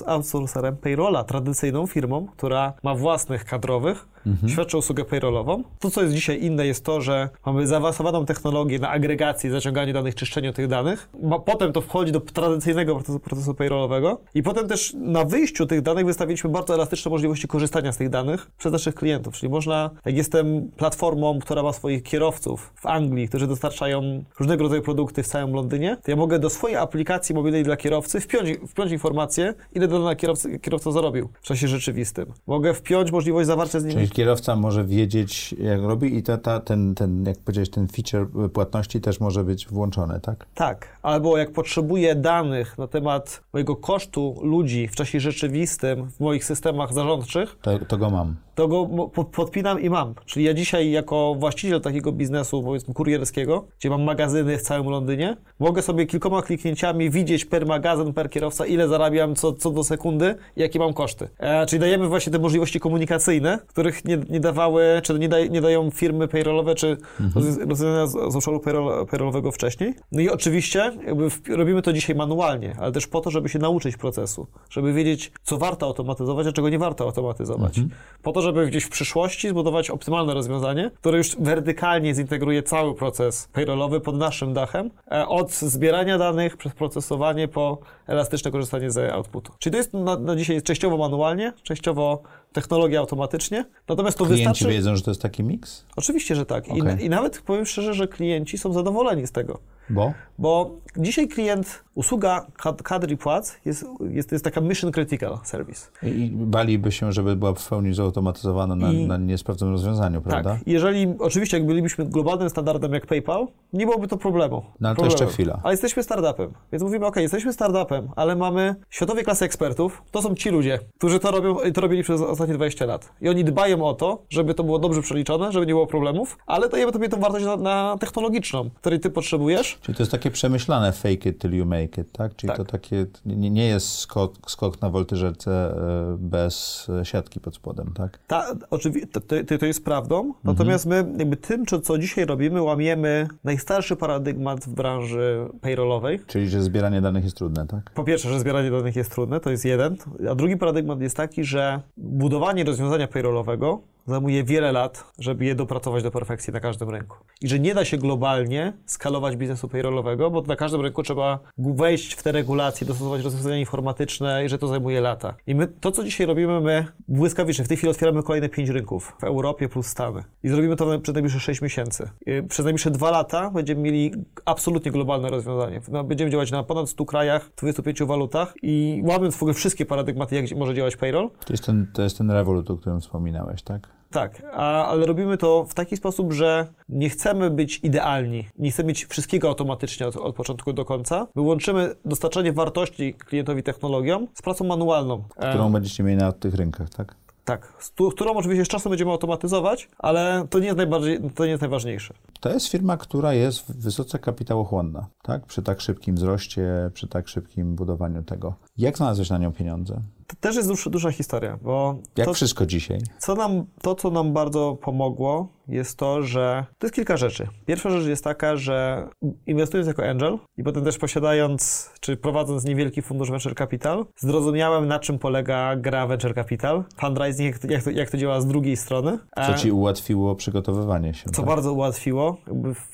outsourcerem payrolla, tradycyjną firmą, która ma własnych kadrowych mhm. świadczą usługę payrollową. To, co jest dzisiaj inne, jest to, że mamy zaawansowaną technologię na agregacji, zaciąganiu danych, czyszczeniu tych danych. Potem to wchodzi do tradycyjnego procesu, procesu payrollowego i potem też na wyjściu tych danych wystawiliśmy bardzo elastyczne możliwości korzystania z tych danych przez naszych klientów. Czyli można, jak jestem platformą, która ma swoich kierowców w Anglii, którzy dostarczają różnego rodzaju produkty w całym Londynie, to ja mogę do swojej aplikacji mobilnej dla kierowcy wpiąć, wpiąć informację, ile dana kierowca, kierowca zarobił w czasie rzeczywistym. Mogę wpiąć możliwość zawarcia z nim... Kierowca może wiedzieć, jak robi i ta, ta, ten, ten, jak powiedziałeś, ten feature płatności też może być włączony, tak? Tak. Albo jak potrzebuję danych na temat mojego kosztu ludzi w czasie rzeczywistym w moich systemach zarządczych, to, to go mam to go podpinam i mam. Czyli ja dzisiaj jako właściciel takiego biznesu, powiedzmy kurierskiego, gdzie mam magazyny w całym Londynie, mogę sobie kilkoma kliknięciami widzieć per magazyn, per kierowca, ile zarabiam co, co do sekundy i jakie mam koszty. E, czyli dajemy właśnie te możliwości komunikacyjne, których nie, nie dawały, czy nie, nie dają firmy payrollowe, czy mhm. rozwiązania z, z obszaru payroll, payrollowego wcześniej. No i oczywiście w, robimy to dzisiaj manualnie, ale też po to, żeby się nauczyć procesu, żeby wiedzieć, co warto automatyzować, a czego nie warto automatyzować. Mhm. Po to, żeby żeby gdzieś w przyszłości zbudować optymalne rozwiązanie, które już wertykalnie zintegruje cały proces payrollowy pod naszym dachem, e, od zbierania danych przez procesowanie po elastyczne korzystanie z outputu. Czyli to jest na, na dzisiaj częściowo manualnie, częściowo technologia automatycznie, natomiast to klienci wystarczy... wiedzą, że to jest taki miks? Oczywiście, że tak. Okay. I, I nawet powiem szczerze, że klienci są zadowoleni z tego. Bo? Bo dzisiaj klient, usługa kadr i płac jest, jest, jest taka mission critical service. I baliby się, żeby była w pełni zautomatyzowana na, I, na niesprawdzonym rozwiązaniu, tak. prawda? Tak. Jeżeli, oczywiście, jak bylibyśmy globalnym standardem jak PayPal, nie byłoby to problemu. No ale to jeszcze chwila. Ale jesteśmy startupem. Więc mówimy, ok, jesteśmy startupem, ale mamy światowej klasy ekspertów. To są ci ludzie, którzy to robią i to robili przez ostatnie 20 lat. I oni dbają o to, żeby to było dobrze przeliczone, żeby nie było problemów, ale dajemy tobie tą wartość na, na technologiczną, której ty potrzebujesz. Czyli to jest takie przemyślane fake it till you make it, tak? Czyli tak. to takie, nie, nie jest skok, skok na woltyżerce e, bez siatki pod spodem, tak? Ta, oczywiście, to, to, to jest prawdą, mhm. natomiast my jakby tym, co dzisiaj robimy, łamiemy najstarszy paradygmat w branży payrollowej. Czyli, że zbieranie danych jest trudne, tak? Po pierwsze, że zbieranie danych jest trudne, to jest jeden, a drugi paradygmat jest taki, że budowanie rozwiązania payrollowego zajmuje wiele lat, żeby je dopracować do perfekcji na każdym rynku. I że nie da się globalnie skalować biznesu payrollowego, bo na każdym rynku trzeba wejść w te regulacje, dostosować rozwiązania informatyczne i że to zajmuje lata. I my to, co dzisiaj robimy, my błyskawicznie, w tej chwili otwieramy kolejne pięć rynków w Europie plus Stany. I zrobimy to przez najbliższe 6 miesięcy. I przez najbliższe dwa lata będziemy mieli absolutnie globalne rozwiązanie. No, będziemy działać na ponad 100 krajach, 25 walutach i łamiąc w ogóle wszystkie paradygmaty, jak może działać payroll. To jest ten, to jest ten Revolut, o którym wspominałeś, tak? Tak, a, ale robimy to w taki sposób, że nie chcemy być idealni, nie chcemy mieć wszystkiego automatycznie od, od początku do końca. My łączymy dostarczanie wartości klientowi technologią z pracą manualną. Którą e... będziecie mieli na tych rynkach, tak? Tak, którą oczywiście z czasem będziemy automatyzować, ale to nie jest, najbardziej, to nie jest najważniejsze. To jest firma, która jest wysoce kapitałochłonna, tak? Przy tak szybkim wzroście, przy tak szybkim budowaniu tego. Jak znalazłeś na nią pieniądze? To też jest duża, historia, bo... Jak to, wszystko dzisiaj. Co nam, to, co nam bardzo pomogło, jest to, że to jest kilka rzeczy. Pierwsza rzecz jest taka, że inwestując jako angel i potem też posiadając, czy prowadząc niewielki fundusz venture capital, zrozumiałem, na czym polega gra venture capital, fundraising, jak to, jak to, jak to działa z drugiej strony. Co ci ułatwiło przygotowywanie się. Co tak? bardzo ułatwiło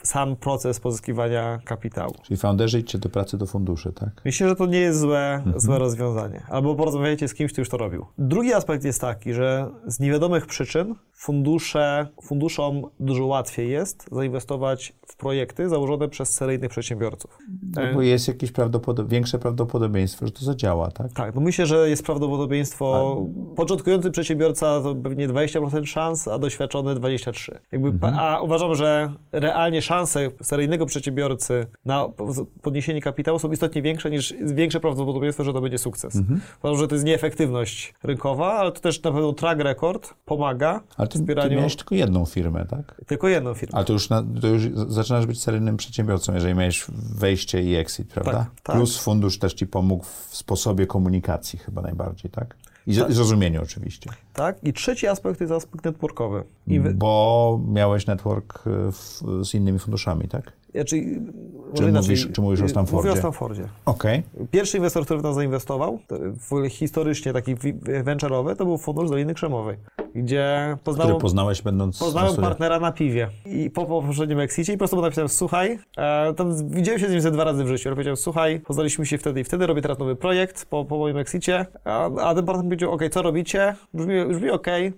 sam proces pozyskiwania kapitału. Czyli founderzy idźcie do pracy do funduszy, tak? Myślę, że to nie jest złe, mhm. złe rozwiązanie. Albo porozmawiajcie z kimś, kto już to robił. Drugi aspekt jest taki, że z niewiadomych przyczyn fundusze, funduszom dużo łatwiej jest zainwestować w projekty założone przez seryjnych przedsiębiorców. No bo jest jakieś prawdopodob większe prawdopodobieństwo, że to zadziała, tak? Tak, no myślę, że jest prawdopodobieństwo, a... początkujący przedsiedbiorca to pewnie 20% szans, a doświadczony 23%. Jakby, mhm. A uważam, że realnie szanse seryjnego przedsiębiorcy na podniesienie kapitału są istotnie większe niż większe prawdopodobieństwo, że to będzie sukces. Mhm. Uważam, że to jest nieefektywność rynkowa, ale to też na pewno track record pomaga ale ty, wspieraniu... ty miałeś tylko jedną firmę, tak? Tylko jedną firmę. Ale to już, na, to już zaczynasz być seryjnym przedsiębiorcą, jeżeli miałeś wejście i exit, prawda? Tak, tak. Plus fundusz też ci pomógł w sposobie komunikacji chyba najbardziej, tak? I tak. zrozumieniu oczywiście. Tak. I trzeci aspekt to jest aspekt networkowy. Wy... Bo miałeś network e, w, z innymi funduszami, tak? Znaczy, czy, mówisz, czy mówisz o Stanfordzie? Mówię o Stanfordzie. Okay. Pierwszy inwestor, który w nas zainwestował, w historycznie taki venture'owy, to był fundusz Doliny Krzemowej. gdzie Który poznałem, poznałeś będąc na poznałem studiach? partnera na piwie. I po po poprzednim exicie i po prostu napisałem, słuchaj, e, tam widziałem się z nim ze dwa razy w życiu, ale powiedziałem, słuchaj, poznaliśmy się wtedy i wtedy, robię teraz nowy projekt po, po moim exicie, a, a ten partner powiedział, okej, co robicie? Brzmi, brzmi okej,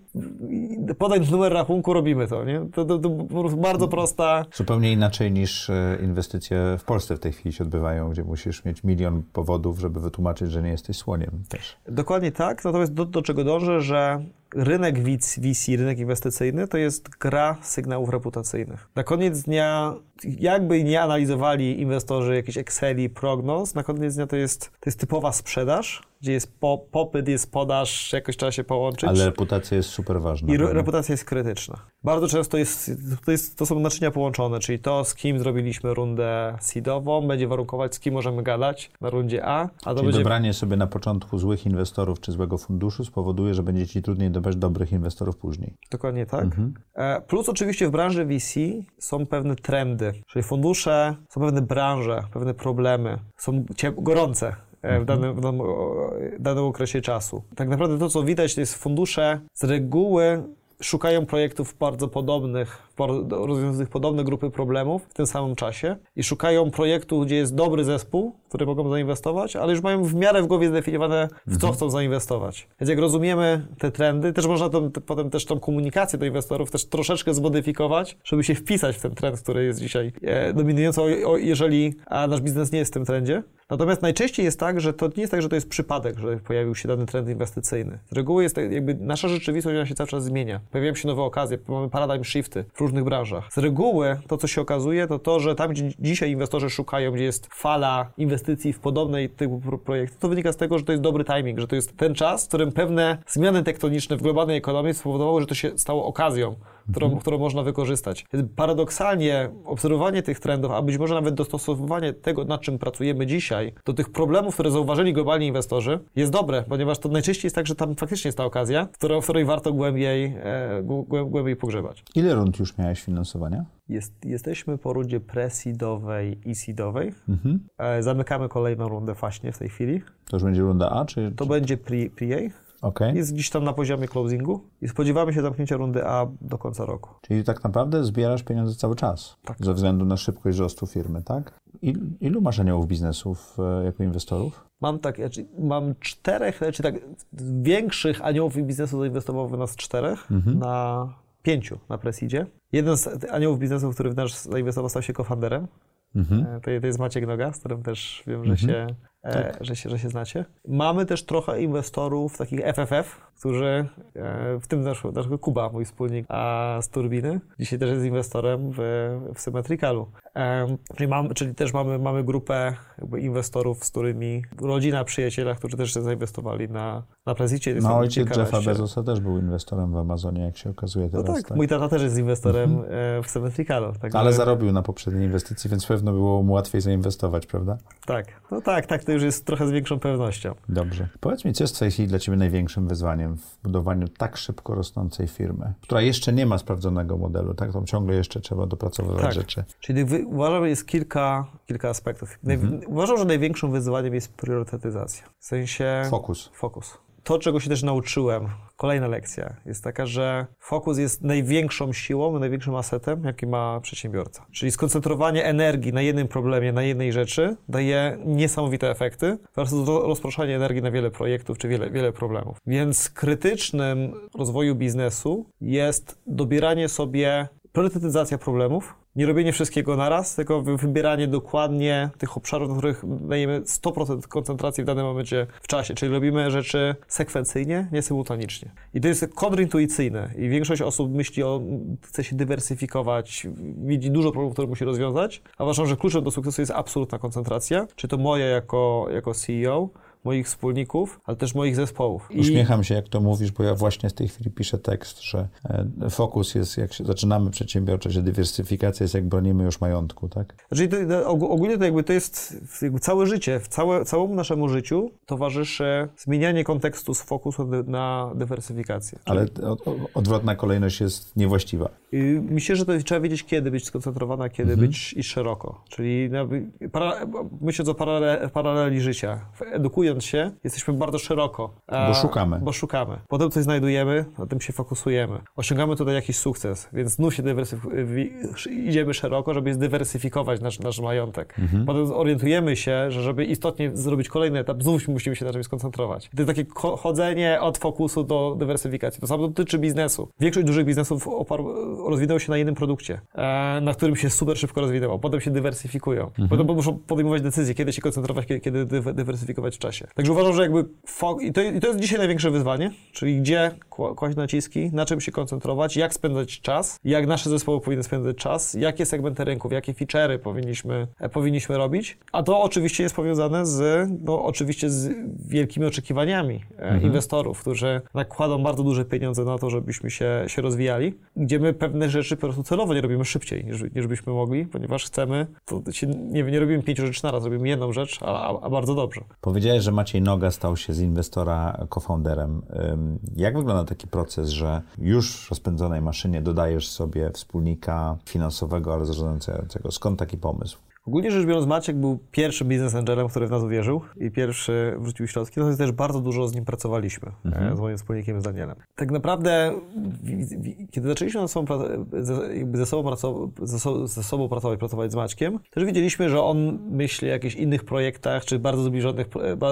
podaj numer rachunku, robimy to, nie? To, to, to prostu bardzo prosta, Zupełnie inaczej niż inwestycje w Polsce w tej chwili się odbywają, gdzie musisz mieć milion powodów, żeby wytłumaczyć, że nie jesteś słoniem też. Dokładnie tak, natomiast do, do czego dążę, że rynek VC, rynek inwestycyjny, to jest gra sygnałów reputacyjnych. Na koniec dnia, jakby nie analizowali inwestorzy jakichś Exceli, prognoz, na koniec dnia to jest, to jest typowa sprzedaż, gdzie jest po, popyt, jest podaż, jakoś trzeba się połączyć. Ale reputacja jest super ważna. I re- prawda? reputacja jest krytyczna. Bardzo często jest, to, jest, to są naczynia połączone, czyli to, z kim zrobiliśmy rundę seedową, będzie warunkować, z kim możemy gadać na rundzie A, a to Czyli będzie dobranie sobie na początku złych inwestorów czy złego funduszu spowoduje, że będzie ci trudniej dobrać dobrych inwestorów później. Dokładnie tak. E, Plus oczywiście w branży VC są pewne trendy, czyli fundusze, są pewne branże, pewne problemy, są gorące e, w danym, w danym, o, danym okresie czasu. Tak naprawdę to, co widać, to jest fundusze z reguły szukają projektów bardzo podobnych, rozwiązujących podobne grupy problemów w tym samym czasie i szukają projektu, gdzie jest dobry zespół, w który mogą zainwestować, ale już mają w miarę w głowie zdefiniowane, w co chcą zainwestować. Więc jak rozumiemy te trendy, też można tą, te, potem też tą komunikację do inwestorów też troszeczkę zmodyfikować, żeby się wpisać w ten trend, który jest dzisiaj e, dominujący, o, o, jeżeli a nasz biznes nie jest w tym trendzie. Natomiast najczęściej jest tak, że to nie jest tak, że to jest przypadek, że pojawił się dany trend inwestycyjny. Z reguły jest tak, jakby nasza rzeczywistość ona się cały czas zmienia. Pojawiają się nowe okazje, mamy paradigm shifty w różnych branżach. Z reguły to, co się okazuje, to to, że tam, gdzie dzisiaj inwestorzy szukają, gdzie jest fala inwestycji w podobnej typu pro- projekty, to wynika z tego, że to jest dobry timing, że to jest ten czas, w którym pewne zmiany tektoniczne w globalnej ekonomii spowodowały, że to się stało okazją, którą, którą można wykorzystać. Paradoksalnie obserwowanie tych trendów, a być może nawet dostosowywanie tego, nad czym pracujemy dzisiaj, do tych problemów, które zauważyli globalni inwestorzy, jest dobre, ponieważ to najczęściej jest tak, że tam faktycznie jest ta okazja, którą, w której warto głębiej, e, głę- głębiej pogrzebać. Ile rund już miałeś finansowania? Jest, jesteśmy po rundzie pre-seedowej i seedowej. E, zamykamy kolejną rundę właśnie w tej chwili. To już będzie runda A, czy... To czy... będzie pre- Okej. Jest gdzieś tam na poziomie closingu i spodziewamy się zamknięcia rundy A do końca roku. Czyli tak naprawdę zbierasz pieniądze cały czas, Tak. ze względu na szybkość wzrostu firmy, tak? Il, ilu masz aniołów biznesów e, jako inwestorów? Mam tak, znaczy, mam czterech, znaczy tak, większych aniołów biznesu zainwestowało w nas czterech na pięciu na Presidzie. Jeden z aniołów biznesu, który w nas zainwestował, stał się cofounderem. E, To, to jest Maciek Noga, z którym też wiem, że, się, e, że, się, że się znacie. Mamy też trochę inwestorów takich FFF, którzy, e, w tym nasz, nasz Kuba, mój wspólnik, a z Turbiny, dzisiaj też jest inwestorem w, w Symmetricalu. E, czyli, mam, czyli też mamy, mamy grupę inwestorów, z którymi rodzina, przyjaciela, którzy też zainwestowali na, na Prezicie. Jest No ojciec. Jeffa Bezosa też był inwestorem w Amazonie, jak się okazuje No teraz. tak, mój tata też jest inwestorem e, w Symmetricalu. Także, Ale zarobił na poprzedniej inwestycji, więc pewno było mu łatwiej zainwestować, prawda? Tak, no tak, tak, to już jest trochę z większą pewnością. Dobrze. Powiedz mi, co jest w tej chwili dla Ciebie największym wyzwaniem w budowaniu tak szybko rosnącej firmy, która jeszcze nie ma sprawdzonego modelu, tak? Tam ciągle jeszcze trzeba dopracowywać Tak. rzeczy. Czyli wy, uważam, że jest kilka, kilka aspektów. Naj, Uważam, że największym wyzwaniem jest priorytetyzacja. W sensie Fokus. fokus. To, czego się też nauczyłem, kolejna lekcja, jest taka, że fokus jest największą siłą, największym asetem, jaki ma przedsiębiorca. Czyli skoncentrowanie energii na jednym problemie, na jednej rzeczy daje niesamowite efekty versus ro- rozproszenie energii na wiele projektów czy wiele, wiele problemów. Więc krytycznym rozwoju biznesu jest dobieranie sobie priorytetyzacja problemów, nie robienie wszystkiego naraz, tylko wy- wybieranie dokładnie tych obszarów, na których dajemy 100% koncentracji w danym momencie w czasie. Czyli robimy rzeczy sekwencyjnie, nie symultanicznie. I to jest kontrintuicyjne. I większość osób myśli o, chce się dywersyfikować, widzi dużo problemów, które musi rozwiązać, a uważam, że kluczem do sukcesu jest absolutna koncentracja. Czy to moja jako, jako CEO, moich wspólników, ale też moich zespołów. I- Uśmiecham się, jak to mówisz, bo ja właśnie w tej chwili piszę tekst, że e, fokus jest, jak się zaczynamy przedsiębiorczość, a dywersyfikacja jest, jak bronimy już majątku, tak? Znaczy, to, to, og- ogólnie to jakby to jest jakby całe życie, w całe, całemu naszemu życiu towarzyszy zmienianie kontekstu z fokusu na, dywersyfikację. Ale od, odwrotna kolejność jest niewłaściwa. Y, Myślę, że to trzeba wiedzieć, kiedy być skoncentrowana, kiedy być i szeroko. Czyli para, myśląc o parale, paraleli życia, edukując rozwijając się, jesteśmy bardzo szeroko. Bo szukamy. Bo szukamy. Potem coś znajdujemy, na tym się fokusujemy. Osiągamy tutaj jakiś sukces, więc znów się idziemy szeroko, żeby zdywersyfikować nasz, nasz majątek. Mhm. Potem orientujemy się, że żeby istotnie zrobić kolejny etap, znów musimy się na czymś skoncentrować. To jest takie chodzenie od fokusu do dywersyfikacji. To samo dotyczy biznesu. Większość dużych biznesów rozwinęło się na jednym produkcie, e, na którym się super szybko rozwinęło. Potem się dywersyfikują. Mhm. Potem muszą podejmować decyzje, kiedy się koncentrować, kiedy dywersyfikować w czasie. Także uważam, że jakby I to, i to jest dzisiaj największe wyzwanie, czyli gdzie kłaść naciski, na czym się koncentrować, jak spędzać czas, jak nasze zespoły powinny spędzać czas, jakie segmenty rynków, jakie feature'y powinniśmy, e, powinniśmy robić. A to oczywiście jest powiązane z, no oczywiście z wielkimi oczekiwaniami e, mhm. inwestorów, którzy nakładą bardzo duże pieniądze na to, żebyśmy się, się rozwijali, gdzie my pewne rzeczy po prostu celowo nie robimy szybciej, niż, niż byśmy mogli, ponieważ chcemy, to się, nie, nie robimy pięciu rzeczy naraz, robimy jedną rzecz, a, a bardzo dobrze. Powiedziałeś, że Maciej Noga stał się z inwestora co-founderem. Jak wygląda taki proces, że już w rozpędzonej maszynie dodajesz sobie wspólnika finansowego, ale zarządzającego? Skąd taki pomysł? Ogólnie rzecz biorąc, Maciek był pierwszym biznes angelem, który w nas uwierzył i pierwszy wrzucił środki, natomiast też bardzo dużo z nim pracowaliśmy, e, mhm. z moim wspólnikiem, z Danielem. Tak naprawdę, kiedy zaczęliśmy ze sobą, ze sobą, ze sobą pracować, pracować z Maćkiem, też wiedzieliśmy, że on myśli o jakichś innych projektach, czy bardzo zbliżonych,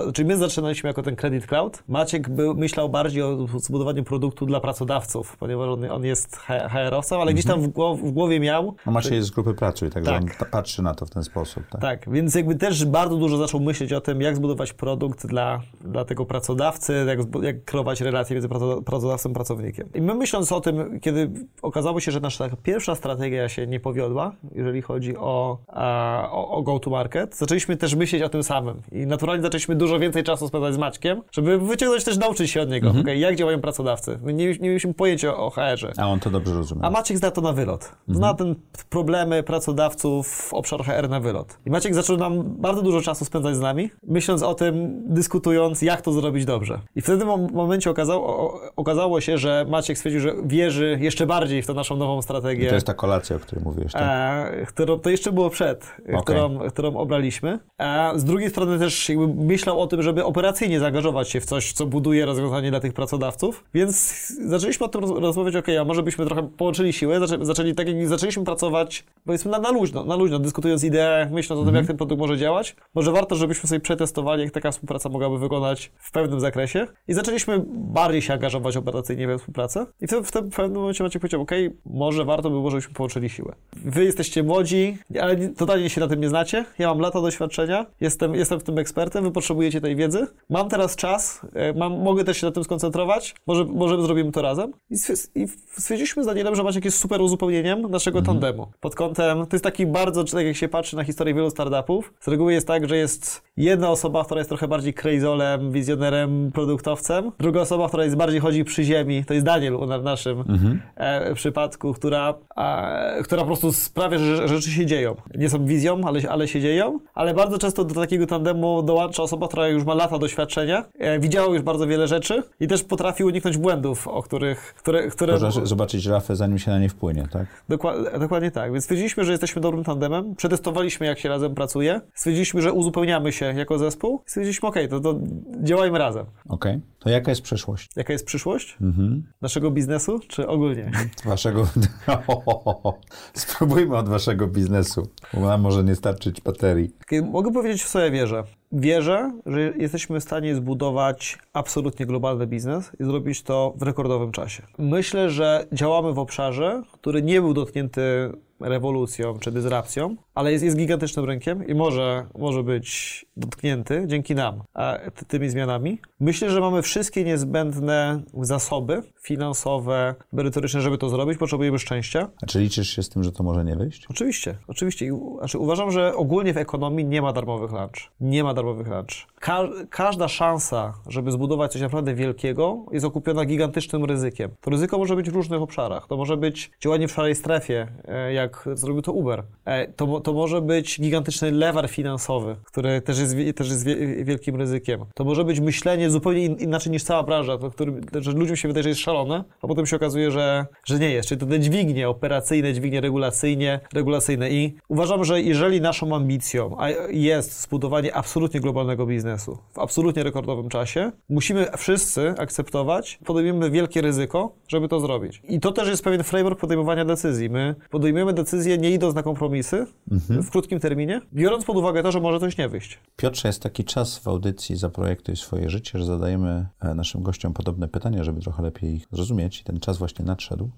e, czyli my zaczynaliśmy jako ten Credit Cloud. Maciek był, myślał bardziej o zbudowaniu produktu dla pracodawców, ponieważ on, on jest HR-owcem, ale mhm. gdzieś tam w, głow, w głowie miał... No Maciej jest z grupy Pracuj, także tak. on patrzy na to w ten sposób. Tak? tak, więc jakby też bardzo dużo zaczął myśleć o tym, jak zbudować produkt dla, dla tego pracodawcy, jak, jak kreować relacje między pracodawcą i pracownikiem. I my myśląc o tym, kiedy okazało się, że nasza pierwsza strategia się nie powiodła, jeżeli chodzi o, o, o go-to-market, zaczęliśmy też myśleć o tym samym. I naturalnie zaczęliśmy dużo więcej czasu spędzać z Maćkiem, żeby wyciągnąć też, nauczyć się od niego, mhm. okay, jak działają pracodawcy. My nie, nie mieliśmy pojęcia o HR-ze. A on to dobrze rozumie. A Maciek zna to na wylot. Mhm. Zna ten problemy pracodawców w obszar HR na wylot. I Maciek zaczął nam bardzo dużo czasu spędzać z nami, myśląc o tym, dyskutując, jak to zrobić dobrze. I w tym momencie okazało, okazało się, że Maciek stwierdził, że wierzy jeszcze bardziej w tę naszą nową strategię. I to jest ta kolacja, o której mówiłeś, tak? E, którą, to jeszcze było przed, okay. którą, którą obraliśmy. E, z drugiej strony też jakby myślał o tym, żeby operacyjnie zaangażować się w coś, co buduje rozwiązanie dla tych pracodawców, więc zaczęliśmy o tym rozmawiać, ok, a może byśmy trochę połączyli siły, zaczęli, zaczęli tak jak zaczęliśmy pracować, powiedzmy na, na luźno, na luźno, dyskutując ideę, myśląc o tym, jak mhm. ten produkt może działać. Może warto, żebyśmy sobie przetestowali, jak taka współpraca mogłaby wyglądać w pewnym zakresie. I zaczęliśmy bardziej się angażować operacyjnie we współpracę. I wtedy w, tym, pewnym momencie Maciek powiedział, ok, może warto by było, żebyśmy połączyli siłę. Wy jesteście młodzi, ale totalnie się na tym nie znacie. Ja mam lata doświadczenia, jestem, jestem w tym ekspertem, wy potrzebujecie tej wiedzy. Mam teraz czas, e, mam, mogę też się na tym skoncentrować, może, może zrobimy to razem. I, i stwierdziliśmy z Danielem, że Maciek jest super uzupełnieniem naszego mhm. tandemu. Pod kątem, to jest taki bardzo, tak jak się patrzy na historię wielu startupów, z reguły jest tak, że jest jedna osoba, która jest trochę bardziej crazolem, wizjonerem, produktowcem, druga osoba, która jest bardziej chodzi przy ziemi, to jest Daniel w naszym mhm. e, przypadku, która, która po prostu sprawia, że rzeczy się dzieją. Nie są wizją, ale, ale się dzieją, ale bardzo często do takiego tandemu dołącza osoba, która już ma lata doświadczenia, e, widziała już bardzo wiele rzeczy i też potrafi uniknąć błędów, o których... Które, które... Można zobaczyć rafę, zanim się na nie wpłynie, tak? Dokładnie, dokładnie tak. Więc stwierdziliśmy, że jesteśmy dobrym tandemem, przetestowaliśmy, jak się razem pracuje, stwierdziliśmy, że uzupełniamy się jako zespół stwierdziliśmy, okay, to, to działajmy razem. Okej. Okay. To jaka jest przyszłość? Jaka jest przyszłość? Mhm. Naszego biznesu, czy ogólnie? Waszego... Spróbujmy od waszego biznesu, bo nam może nie starczyć baterii. Mogę powiedzieć, w ja wierzę. Wierzę, że jesteśmy w stanie zbudować absolutnie globalny biznes i zrobić to w rekordowym czasie. Myślę, że działamy w obszarze, który nie był dotknięty rewolucją czy dysrapcją, ale jest, jest gigantycznym rynkiem i może, może być dotknięty dzięki nam ty, tymi zmianami. Myślę, że mamy wszystkie niezbędne zasoby finansowe, merytoryczne, żeby to zrobić. Potrzebujemy szczęścia. A czy liczysz się z tym, że to może nie wyjść? Oczywiście, oczywiście. Znaczy, uważam, że ogólnie w ekonomii nie ma darmowych lunch. Nie ma darmowych lunch. Ka każda szansa, żeby zbudować coś naprawdę wielkiego, jest okupiona gigantycznym ryzykiem. To ryzyko może być w różnych obszarach. To może być działanie w szarej strefie, e, jak zrobił to Uber. E, to, to może być gigantyczny lewar finansowy, który też jest, też jest wielkim ryzykiem. To może być myślenie zupełnie inaczej niż cała branża, to, który, że ludziom się wydaje, że jest szalone, a potem się okazuje, że, że nie jest. Czyli to te dźwignie operacyjne, dźwignie regulacyjne, regulacyjne. I uważam, że jeżeli naszą ambicją jest zbudowanie absolutnie globalnego biznesu, w absolutnie rekordowym czasie. Musimy wszyscy akceptować, podejmujemy wielkie ryzyko, żeby to zrobić. I to też jest pewien framework podejmowania decyzji. My podejmujemy decyzje nie idąc na kompromisy w krótkim terminie, biorąc pod uwagę to, że może coś nie wyjść. Piotrze, jest taki czas w audycji Zaprojektuj swoje życie, że zadajemy e, naszym gościom podobne pytania, żeby trochę lepiej ich zrozumieć. I ten czas właśnie nadszedł.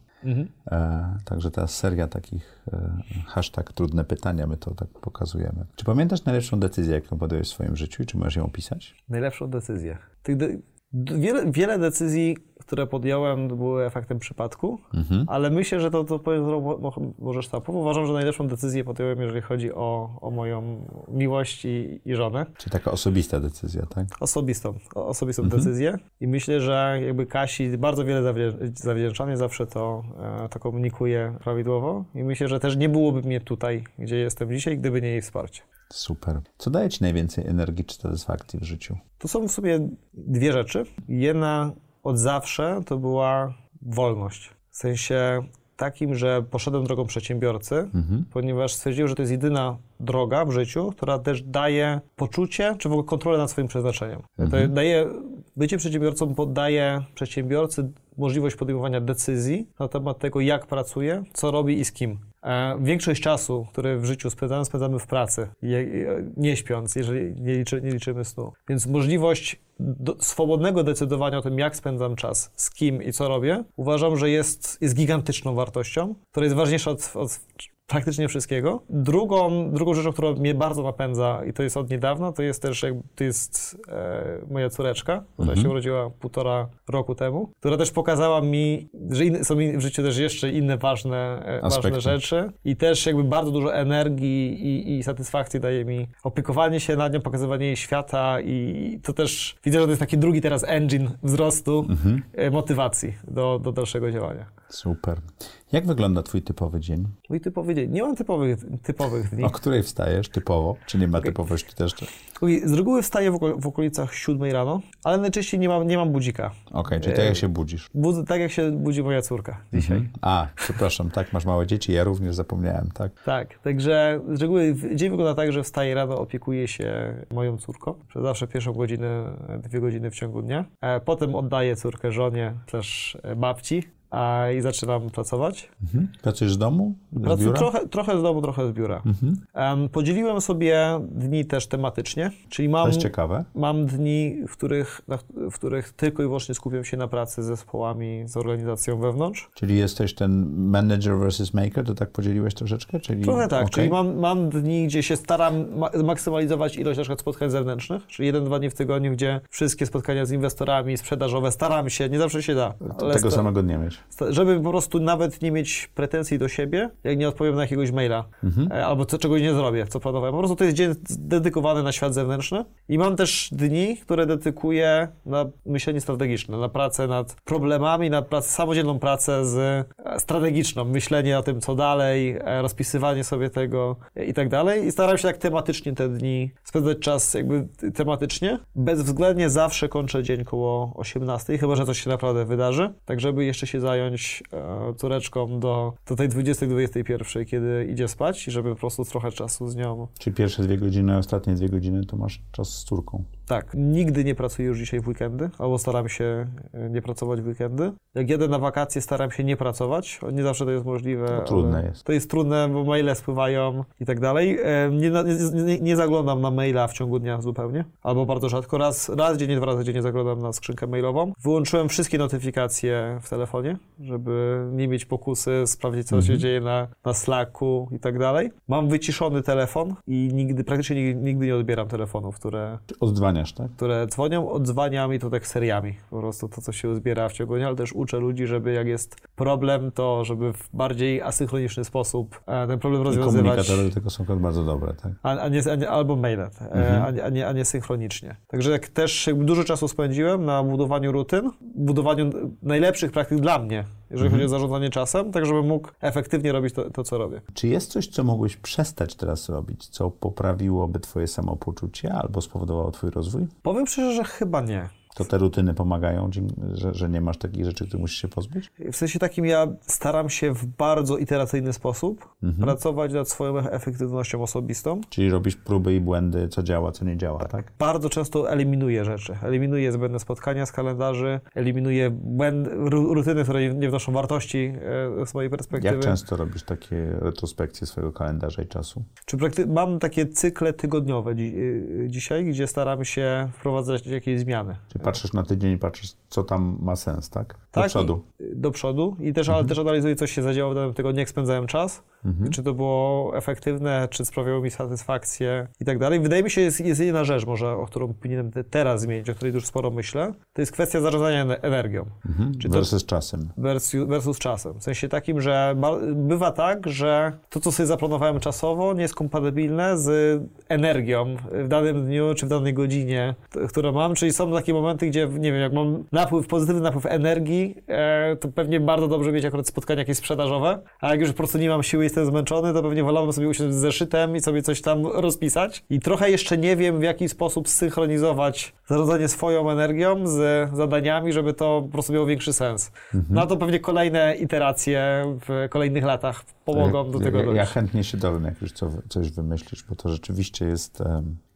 E, także teraz seria takich e, hashtag trudne pytania, my to tak pokazujemy. Czy pamiętasz najlepszą decyzję, jaką podjąłeś w swoim życiu i czy możesz ją opisać? Najlepszą decyzję. Tych de wiele, wiele decyzji, które podjąłem, były efektem przypadku, ale myślę, że to, to powiem mo- mo- może sztapowo. Uważam, że najlepszą decyzję podjąłem, jeżeli chodzi o, o moją miłość i, i żonę. Czy taka osobista decyzja, tak? Osobistą, osobistą decyzję i myślę, że jakby Kasi bardzo wiele zawdzię- zawdzięczam, ja zawsze to, e, to komunikuję prawidłowo i myślę, że też nie byłoby mnie tutaj, gdzie jestem dzisiaj, gdyby nie jej wsparcie. Super. Co daje Ci najwięcej energii czy satysfakcji w życiu? To są w sumie dwie rzeczy. Jedna od zawsze to była wolność. W sensie takim, że poszedłem drogą przedsiębiorcy, ponieważ stwierdziłem, że to jest jedyna droga w życiu, która też daje poczucie, czy w ogóle kontrolę nad swoim przeznaczeniem. To daje, bycie przedsiębiorcą poddaje przedsiębiorcy możliwość podejmowania decyzji na temat tego, jak pracuje, co robi i z kim. E, Większość czasu, który w życiu spędzamy, spędzamy w pracy, nie śpiąc, jeżeli nie, liczy, nie liczymy snu. Więc możliwość do, swobodnego decydowania o tym, jak spędzam czas, z kim i co robię, uważam, że jest, jest gigantyczną wartością, która jest ważniejsza od, od praktycznie wszystkiego. Drugą, drugą rzeczą, która mnie bardzo napędza i to jest od niedawna, to jest też jakby, to jest e, moja córeczka, która się urodziła półtora roku temu, która też pokazała mi, że inne, są in, w życiu też jeszcze inne ważne, e, ważne rzeczy i też jakby bardzo dużo energii i, i satysfakcji daje mi opiekowanie się nad nią, pokazywanie jej świata i to też widzę, że to jest taki drugi teraz engine wzrostu, e, motywacji do, do dalszego działania. Super. Jak wygląda Twój typowy dzień? Mój typowy dzień. Nie mam typowych, typowych dni. O której wstajesz typowo? Czy nie ma typowości też? Okej, Z reguły wstaję w, oko- w okolicach 7 rano, ale najczęściej nie mam, nie mam budzika. czyli tak jak się budzisz. Budzę tak, jak się budzi moja córka dzisiaj. A, przepraszam, tak, masz małe dzieci, ja również zapomniałem, tak? Tak, także z reguły dzień wygląda tak, że wstaję rano, opiekuję się moją córką. Przez zawsze pierwszą godzinę, dwie godziny w ciągu dnia. E, potem oddaję córkę żonie, też e, babci a, i zaczynam pracować. Mhm. Pracujesz z domu? Z Pracuję trochę, trochę z domu, trochę z biura. Em, podzieliłem sobie dni też tematycznie, czyli To mam, jest ciekawe. mam dni, w których, w których tylko i wyłącznie skupiam się na pracy z zespołami, z organizacją wewnątrz. Czyli jesteś ten manager versus maker, to tak podzieliłeś troszeczkę? Czyli... Trochę tak, okej. czyli mam, mam dni, gdzie się staram ma- maksymalizować ilość na przykład spotkań zewnętrznych, czyli jeden, dwa dni w tygodniu, gdzie wszystkie spotkania z inwestorami, sprzedażowe, staram się, nie zawsze się da, Tego samego nie mieć. Żeby po prostu nawet nie mieć pretensji do siebie, jak nie odpowiem na jakiegoś maila, e, albo co, czegoś nie zrobię, co planowałem. Po prostu to jest dzień dedykowany na świat zewnętrzny i mam też dni, które dedykuję na myślenie strategiczne, na pracę nad problemami, nad pracę, samodzielną pracę z e, strategiczną, myślenie o tym, co dalej, e, rozpisywanie sobie tego i tak dalej. I staram się tak tematycznie te dni spędzać czas jakby tematycznie. Bezwzględnie zawsze kończę dzień koło 18, chyba że coś się naprawdę wydarzy, tak żeby jeszcze się zająć e, córeczką do, do tej 20-21, kiedy idzie spać i żeby po prostu trochę czasu z nią Czyli pierwsze dwie godziny, ostatnie dwie godziny to masz czas z córką. tak, nigdy nie pracuję już dzisiaj w weekendy, albo staram się e, nie pracować w weekendy. Jak jedę na wakacje, staram się nie pracować. Nie zawsze to jest możliwe. To trudne ale jest. To jest trudne, bo maile spływają i tak dalej. E, nie, nie, nie zaglądam na maila w ciągu dnia zupełnie, albo bardzo rzadko. Raz, raz dziennie, dwa razy dziennie zaglądam na skrzynkę mailową. Wyłączyłem wszystkie notyfikacje w telefonie, żeby nie mieć pokusy, sprawdzić, co się dzieje na, na Slacku i tak dalej. Mam wyciszony telefon i nigdy, praktycznie nigdy, nigdy nie odbieram telefonów, które Odzwaniasz, tak? które dzwonią, odzwaniam i to tak seriami. Po prostu to, co się uzbiera w ciągu dnia, ale też uczę ludzi, żeby jak jest problem, to żeby w bardziej asynchroniczny sposób e, ten problem I rozwiązywać. komunikatory do tego są bardzo dobre, tak? A, a nie, a nie, albo maile, e, Mhm. a, nie, a, nie, a nie synchronicznie. Także jak też jakby dużo czasu spędziłem na budowaniu rutyn, budowaniu najlepszych praktyk dla mnie, jeżeli Mhm. chodzi o zarządzanie czasem, tak żebym mógł efektywnie robić to, to, co robię. Czy jest coś, co mogłeś przestać teraz robić, co poprawiłoby twoje samopoczucie albo spowodowało twój rozwój? Powiem szczerze, że chyba nie. To te rutyny pomagają, że, że nie masz takich rzeczy, które musisz się pozbyć? W sensie takim ja staram się w bardzo iteracyjny sposób mhm. pracować nad swoją efektywnością osobistą. Czyli robisz próby i błędy, co działa, co nie działa, tak? Bardzo często eliminuję rzeczy. Eliminuję zbędne spotkania z kalendarzy, eliminuję błędy, rutyny, które nie wnoszą wartości e, z mojej perspektywy. Jak często robisz takie retrospekcje swojego kalendarza i czasu? Czy mam takie cykle tygodniowe dzi y, dzisiaj, gdzie staram się wprowadzać jakieś zmiany. Czyli patrzysz na tydzień i patrzysz, co tam ma sens, tak? Do tak, przodu. do przodu i też, mhm. ale też analizuję, co się zadziało w danym tygodniu, jak spędzałem czas, mhm. czy to było efektywne, czy sprawiało mi satysfakcję i tak dalej. Wydaje mi się, jest, jest jedna rzecz może, o którą powinienem teraz zmienić, o której już sporo myślę, to jest kwestia zarządzania energią. Mhm. Czy versus czasem. Versus, versus czasem. W sensie takim, że bywa tak, że to, co sobie zaplanowałem czasowo, nie jest kompatybilne z energią w danym dniu, czy w danej godzinie, którą mam, czyli są takie momenty, gdzie, nie wiem, jak mam napływ, pozytywny napływ energii, e, to pewnie bardzo dobrze mieć akurat spotkania jakieś sprzedażowe, a jak już po prostu nie mam siły i jestem zmęczony, to pewnie wolałbym sobie usiąść z zeszytem i sobie coś tam rozpisać. I trochę jeszcze nie wiem, w jaki sposób synchronizować zarządzanie swoją energią z zadaniami, żeby to po prostu miało większy sens. Mhm. No to pewnie kolejne iteracje w kolejnych latach pomogą do tego ja, dojść. Ja chętnie się dowiem, jak już co, coś wymyślisz, bo to rzeczywiście jest,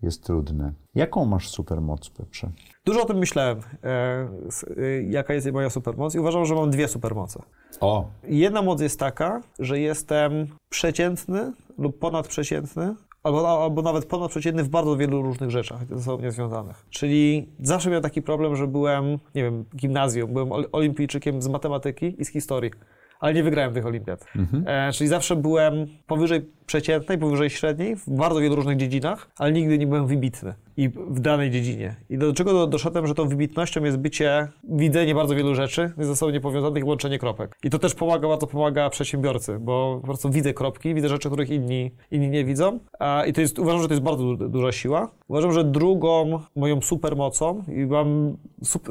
jest trudne. Jaką masz supermoc, Piotrze? Dużo o tym myślałem, e, e, jaka jest moja supermoc i uważam, że mam dwie supermoce. O! Jedna moc jest taka, że jestem przeciętny lub ponadprzeciętny albo, albo nawet ponadprzeciętny w bardzo wielu różnych rzeczach ze sobą niezwiązanych. Czyli zawsze miałem taki problem, że byłem, nie wiem, gimnazjum, byłem olimpijczykiem z matematyki i z historii ale nie wygrałem tych olimpiad. Mhm. E, czyli zawsze byłem powyżej przeciętnej, powyżej średniej w bardzo wielu różnych dziedzinach, ale nigdy nie byłem wybitny i w danej dziedzinie. I do czego doszedłem, że tą wybitnością jest bycie, widzenie bardzo wielu rzeczy ze sobą niepowiązanych i łączenie kropek. I to też pomaga, bardzo pomaga przedsiębiorcy, bo po prostu widzę kropki, widzę rzeczy, których inni, inni nie widzą. A, I to jest, uważam, że to jest bardzo duża siła. Uważam, że drugą moją supermocą, i mam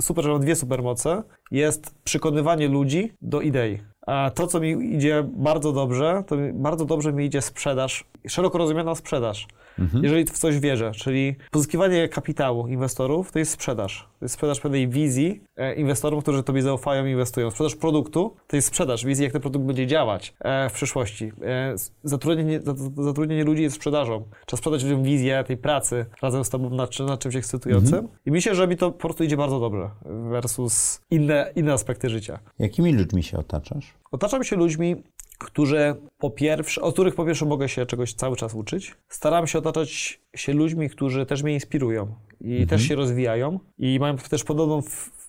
super, że mam dwie supermoce, jest przekonywanie ludzi do idei. A to, co mi idzie bardzo dobrze, to bardzo dobrze mi idzie sprzedaż, szeroko rozumiana sprzedaż mhm. jeżeli w coś wierzę. Czyli pozyskiwanie kapitału inwestorów to jest sprzedaż. To jest sprzedaż pewnej wizji e, inwestorów, którzy tobie zaufają i inwestują. Sprzedaż produktu to jest sprzedaż wizji, jak ten produkt będzie działać e, w przyszłości. E, zatrudnienie, zatrudnienie ludzi jest sprzedażą. Trzeba sprzedać ludziom wizję tej pracy razem z tobą nad, nad czymś ekscytującym. Mhm. I myślę, że mi to po prostu idzie bardzo dobrze versus inne, inne aspekty życia. Jakimi ludźmi się otaczasz? Otaczam się ludźmi, którzy po pierwsze, od których po pierwsze mogę się czegoś cały czas uczyć. Staram się otaczać się ludźmi, którzy też mnie inspirują i mhm. też się rozwijają i mają też podobną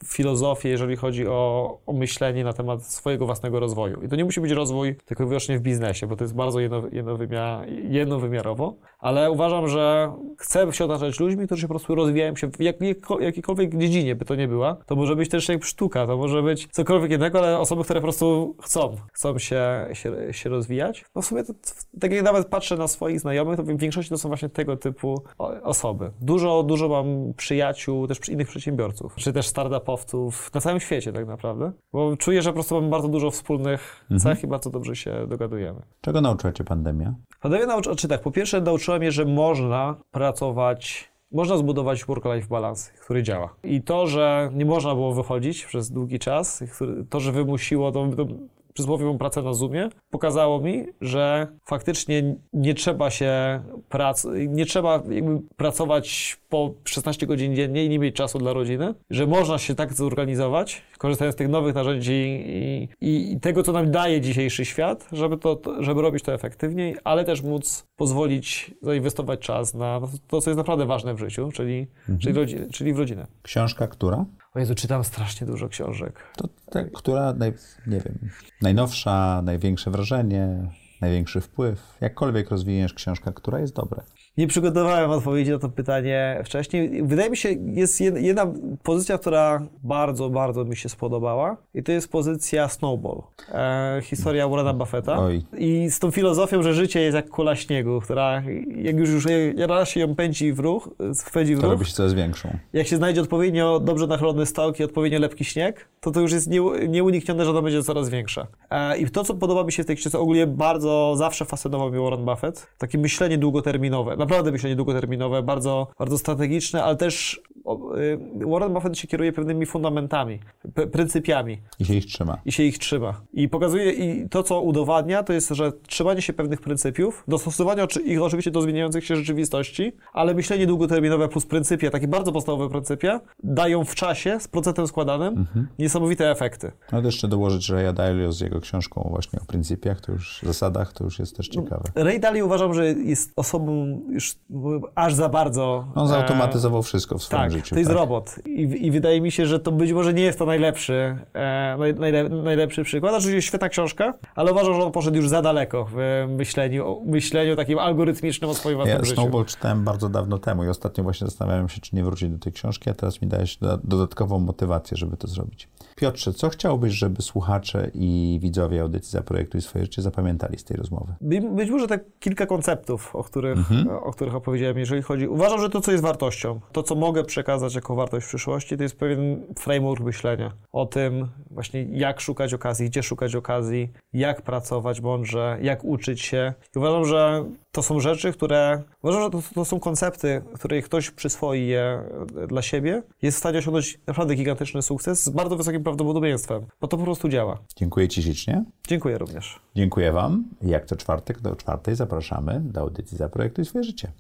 filozofię, jeżeli chodzi o, o, myślenie na temat swojego własnego rozwoju. I to nie musi być rozwój tylko i wyłącznie w biznesie, bo to jest bardzo jedno, jednowymiar, jednowymiarowo, ale uważam, że chcę się otaczać ludźmi, którzy po prostu rozwijają się w jak, jakiejkolwiek dziedzinie by to nie była. To może być też jak sztuka, to może być cokolwiek innego, ale osoby, które po prostu chcą, chcą się, się, się rozwijać. No w sumie, to, tak jak nawet patrzę na swoich znajomych, to w większości to są właśnie tego typu osoby. Dużo, dużo mam przyjaciół, też innych przedsiębiorców, czy też startupowców na całym świecie tak naprawdę, bo czuję, że po prostu mamy bardzo dużo wspólnych mhm. cech i bardzo dobrze się dogadujemy. Czego nauczyła Cię pandemia? Pandemia nauczyła, czy tak, po pierwsze nauczyła mnie, że można pracować można zbudować work-life balance, który działa. I to, że nie można było wychodzić przez długi czas, to, że wymusiło to, to przysłowiową pracę na Zoomie, pokazało mi, że faktycznie nie trzeba się prac, nie trzeba pracować po 16 godzin dziennie i nie mieć czasu dla rodziny, że można się tak zorganizować, korzystając z tych nowych narzędzi i, i, i tego, co nam daje dzisiejszy świat, żeby, to, żeby robić to efektywniej, ale też móc pozwolić zainwestować czas na to, co jest naprawdę ważne w życiu, czyli, mhm. czyli, czyli w rodzinę. Książka która? O Jezu, czytam strasznie dużo książek. To ta, która, naj, nie wiem, najnowsza, największe wrażenie, największy wpływ? Jakkolwiek rozwiniesz książka, która jest dobra? Nie przygotowałem odpowiedzi na to pytanie wcześniej. Wydaje mi się, jest jedna pozycja, która bardzo, bardzo mi się spodobała i to jest pozycja Snowball. E, historia Warrena Buffetta. Oj. I z tą filozofią, że życie jest jak kula śniegu, która jak już, już raz się ją pędzi w ruch, wpędzi w to ruch, robi się coraz większą. Jak się znajdzie odpowiednio dobrze nachylony stok i odpowiednio lepki śnieg, to to już jest nieuniknione, że ona będzie coraz większa. E, I to, co podoba mi się w tej książce, ogólnie bardzo zawsze fascynował mnie Warren Buffett, takie myślenie długoterminowe naprawdę myślenie długoterminowe, bardzo, bardzo strategiczne, ale też y, Warren Buffett się kieruje pewnymi fundamentami, pryncypiami. I się ich trzyma. I się ich trzyma. I pokazuje, i to co udowadnia, to jest, że trzymanie się pewnych pryncypiów, dostosowanie ich oczywiście do zmieniających się rzeczywistości, ale myślenie długoterminowe plus pryncypia, takie bardzo podstawowe pryncypia, dają w czasie z procentem składanym mhm. niesamowite efekty. No to jeszcze dołożyć Raya Dalio z jego książką właśnie o pryncypiach, to już zasadach, to już jest też ciekawe. Ray Dalio uważam, że jest osobą już aż za bardzo... On zautomatyzował wszystko w swoim tak, życiu. to jest tak. robot. I, I, wydaje mi się, że to być może nie jest to najlepszy, e, najle, najlepszy przykład. Oczywiście świetna książka, ale uważam, że on poszedł już za daleko w myśleniu, myśleniu takim algorytmicznym o swoim własnym ja życiu. Snowball czytałem bardzo dawno temu i ostatnio właśnie zastanawiałem się, czy nie wrócić do tej książki, a teraz mi dajesz dodatkową motywację, żeby to zrobić. Piotrze, co chciałbyś, żeby słuchacze i widzowie audycji Zaprojektuj swoje życie zapamiętali z tej rozmowy? Być może tak kilka konceptów, o których, mhm. o których opowiedziałem, jeżeli chodzi... Uważam, że to, co jest wartością, to, co mogę przekazać jako wartość w przyszłości, to jest pewien framework myślenia o tym właśnie, jak szukać okazji, gdzie szukać okazji, jak pracować mądrze, jak uczyć się. I uważam, że to są rzeczy, które... Uważam, że to, to są koncepty, które ktoś przyswoi je dla siebie, jest w stanie osiągnąć naprawdę gigantyczny sukces z bardzo wysokim prawdopodobieństwem, bo to po prostu działa. Dziękuję Ci ślicznie. Dziękuję również. Dziękuję Wam. Jak co czwartek do czwartej zapraszamy do audycji Zaprojektuj swoje życie.